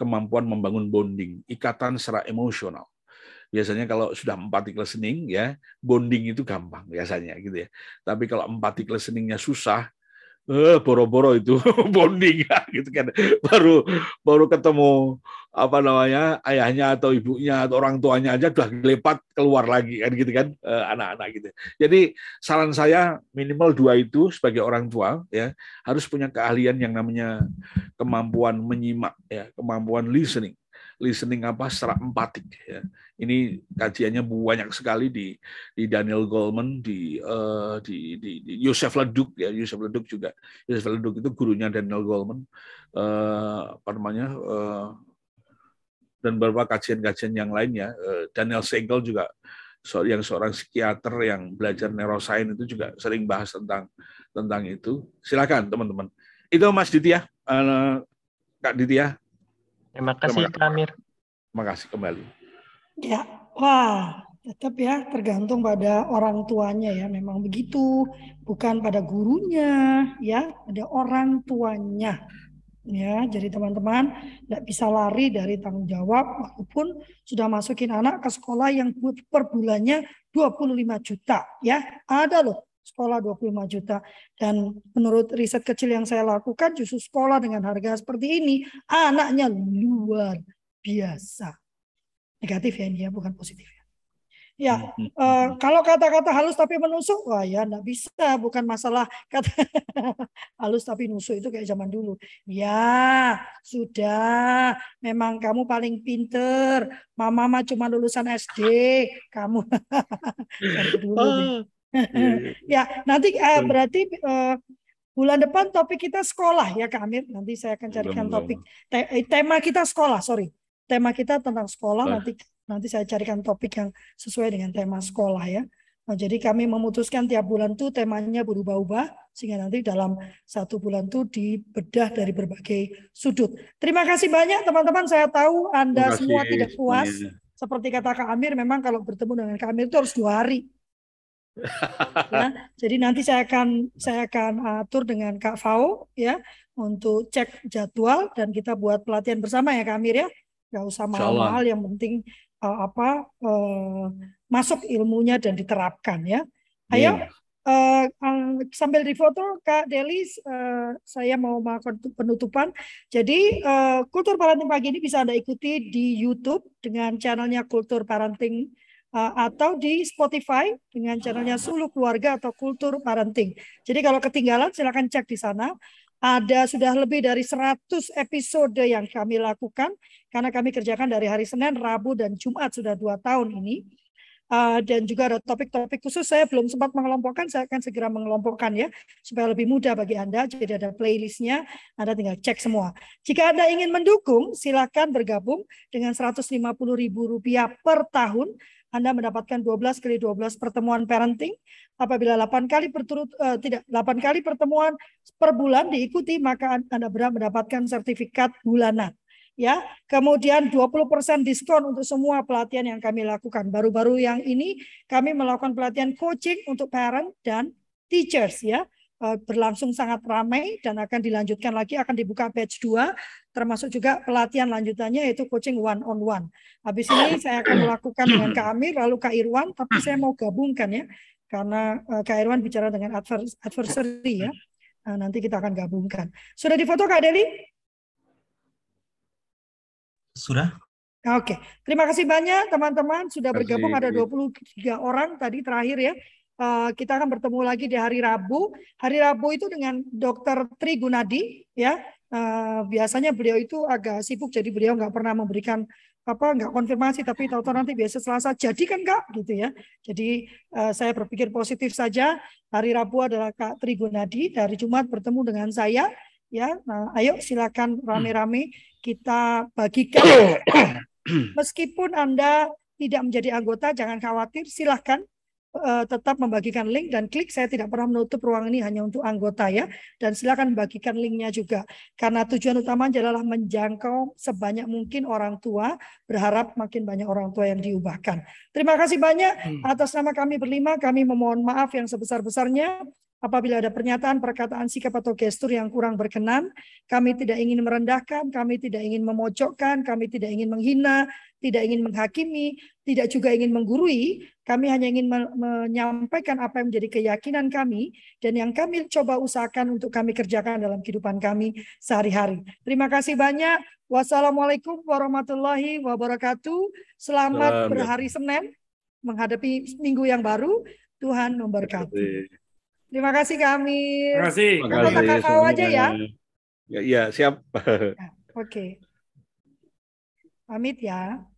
kemampuan membangun bonding ikatan secara emosional. Biasanya kalau sudah empathic listening ya bonding itu gampang biasanya gitu ya. Tapi kalau empathic listeningnya susah eh boro-boro itu bonding gitu kan. Baru baru ketemu apa namanya ayahnya atau ibunya atau orang tuanya aja udah lepat keluar lagi kan gitu kan. Eh, anak-anak gitu. Jadi saran saya minimal dua itu sebagai orang tua ya harus punya keahlian yang namanya kemampuan menyimak ya kemampuan listening listening apa secara empatik ya. Ini kajiannya banyak sekali di di Daniel Goleman di uh, di, di di Yosef Leduk ya. Yosef Leduk juga Yosef Leduk itu gurunya Daniel Goleman uh, apa namanya uh, dan beberapa kajian-kajian yang lainnya uh, Daniel Siegel juga yang seorang psikiater yang belajar neuroscience itu juga sering bahas tentang tentang itu. Silakan teman-teman. Itu Mas Ditya uh, Kak Ditya Terima kasih Terima Kak Amir. terima kasih kembali Ya, wah, tetap ya tergantung pada orang tuanya ya. Memang begitu, bukan pada gurunya ya, pada orang tuanya. Ya, jadi teman-teman tidak bisa lari dari tanggung jawab walaupun sudah masukin anak ke sekolah yang per bulannya 25 juta ya. Ada loh sekolah 25 juta. Dan menurut riset kecil yang saya lakukan, justru sekolah dengan harga seperti ini, anaknya luar biasa. Negatif ya ini ya, bukan positif ya. Ya, eh, kalau kata-kata halus tapi menusuk, wah ya enggak bisa, bukan masalah kata halus tapi nusuk itu kayak zaman dulu. Ya, sudah, memang kamu paling pinter. Mama mah cuma lulusan SD, kamu. Dulu nih. ya, nanti eh, berarti eh, bulan depan topik kita sekolah ya Kak Amir. Nanti saya akan carikan topik te- eh, tema kita sekolah, sorry. Tema kita tentang sekolah Wah. nanti nanti saya carikan topik yang sesuai dengan tema sekolah ya. Nah, jadi kami memutuskan tiap bulan tuh temanya berubah-ubah sehingga nanti dalam satu bulan tuh dibedah dari berbagai sudut. Terima kasih banyak teman-teman. Saya tahu Anda semua tidak puas. semuanya. Seperti kata Kak Amir, memang kalau bertemu dengan Kak Amir itu harus dua hari. Ya, jadi nanti saya akan saya akan atur dengan Kak Fau ya untuk cek jadwal dan kita buat pelatihan bersama ya Kak Amir ya. Gak usah mahal-mahal, yang penting eh, apa eh, masuk ilmunya dan diterapkan ya. Ayo Iya. eh, eh, sambil difoto Kak Delis, eh, saya mau melakukan penutupan. Jadi eh, Kultur Parenting pagi ini bisa Anda ikuti di YouTube dengan channelnya Kultur Parenting atau di Spotify dengan channelnya Suluh Keluarga atau Kultur Parenting. Jadi kalau ketinggalan silakan cek di sana. Ada sudah lebih dari 100 episode yang kami lakukan karena kami kerjakan dari hari Senin, Rabu, dan Jumat sudah dua tahun ini. Uh, dan juga ada topik-topik khusus saya belum sempat mengelompokkan, saya akan segera mengelompokkan ya supaya lebih mudah bagi Anda. Jadi ada playlistnya, Anda tinggal cek semua. Jika Anda ingin mendukung, silakan bergabung dengan Rp150.000 per tahun. Anda mendapatkan 12 kali 12 pertemuan parenting. Apabila 8 kali berturut eh, tidak 8 kali pertemuan per bulan diikuti, maka Anda berhak mendapatkan sertifikat bulanan ya. Kemudian 20% diskon untuk semua pelatihan yang kami lakukan. Baru-baru yang ini kami melakukan pelatihan coaching untuk parent dan teachers ya. Eh, Berlangsung sangat ramai dan akan dilanjutkan lagi akan dibuka batch 2 termasuk juga pelatihan lanjutannya yaitu coaching one on one. Habis ini saya akan melakukan dengan Kak Amir lalu Kak Irwan tapi saya mau gabungkan ya karena eh, Kak Irwan bicara dengan advers- adversary ya. Nah, nanti kita akan gabungkan. Sudah difoto Kak Deli? Sudah? Oke, terima kasih banyak teman-teman sudah bergabung ada 23 orang tadi terakhir ya. Eh, kita akan bertemu lagi di hari Rabu. Hari Rabu itu dengan Dr. Tri Gunadi ya. Eh, biasanya beliau itu agak sibuk jadi beliau nggak pernah memberikan apa nggak konfirmasi tapi tahu-tahu nanti biasa Selasa jadi kan Kak gitu ya. Jadi eh, saya berpikir positif saja. Hari Rabu adalah Kak Tri Gunadi, hari Jumat bertemu dengan saya ya. Nah, ayo silakan rame-rame kita bagikan Meskipun Anda tidak menjadi anggota, jangan khawatir, silahkan eh, tetap membagikan link dan klik. Saya tidak pernah menutup ruang ini hanya untuk anggota ya. Dan silakan bagikan linknya juga. Karena tujuan utama adalah menjangkau sebanyak mungkin orang tua, berharap makin banyak orang tua yang diubahkan. Terima kasih banyak atas nama kami berlima, kami memohon maaf yang sebesar-besarnya. Apabila ada pernyataan, perkataan, sikap atau gestur yang kurang berkenan, kami tidak ingin merendahkan, kami tidak ingin memojokkan, kami tidak ingin menghina, tidak ingin menghakimi, tidak juga ingin menggurui. Kami hanya ingin me- menyampaikan apa yang menjadi keyakinan kami dan yang kami coba usahakan untuk kami kerjakan dalam kehidupan kami sehari-hari. Terima kasih banyak. Wassalamualaikum warahmatullahi wabarakatuh. Selamat Salam. berhari Senin menghadapi minggu yang baru. Tuhan memberkati. Terima kasih kami. Terima kasih. Terima Anggota kasih KKO aja ya. Ya, ya siap. Oke. Pamit ya.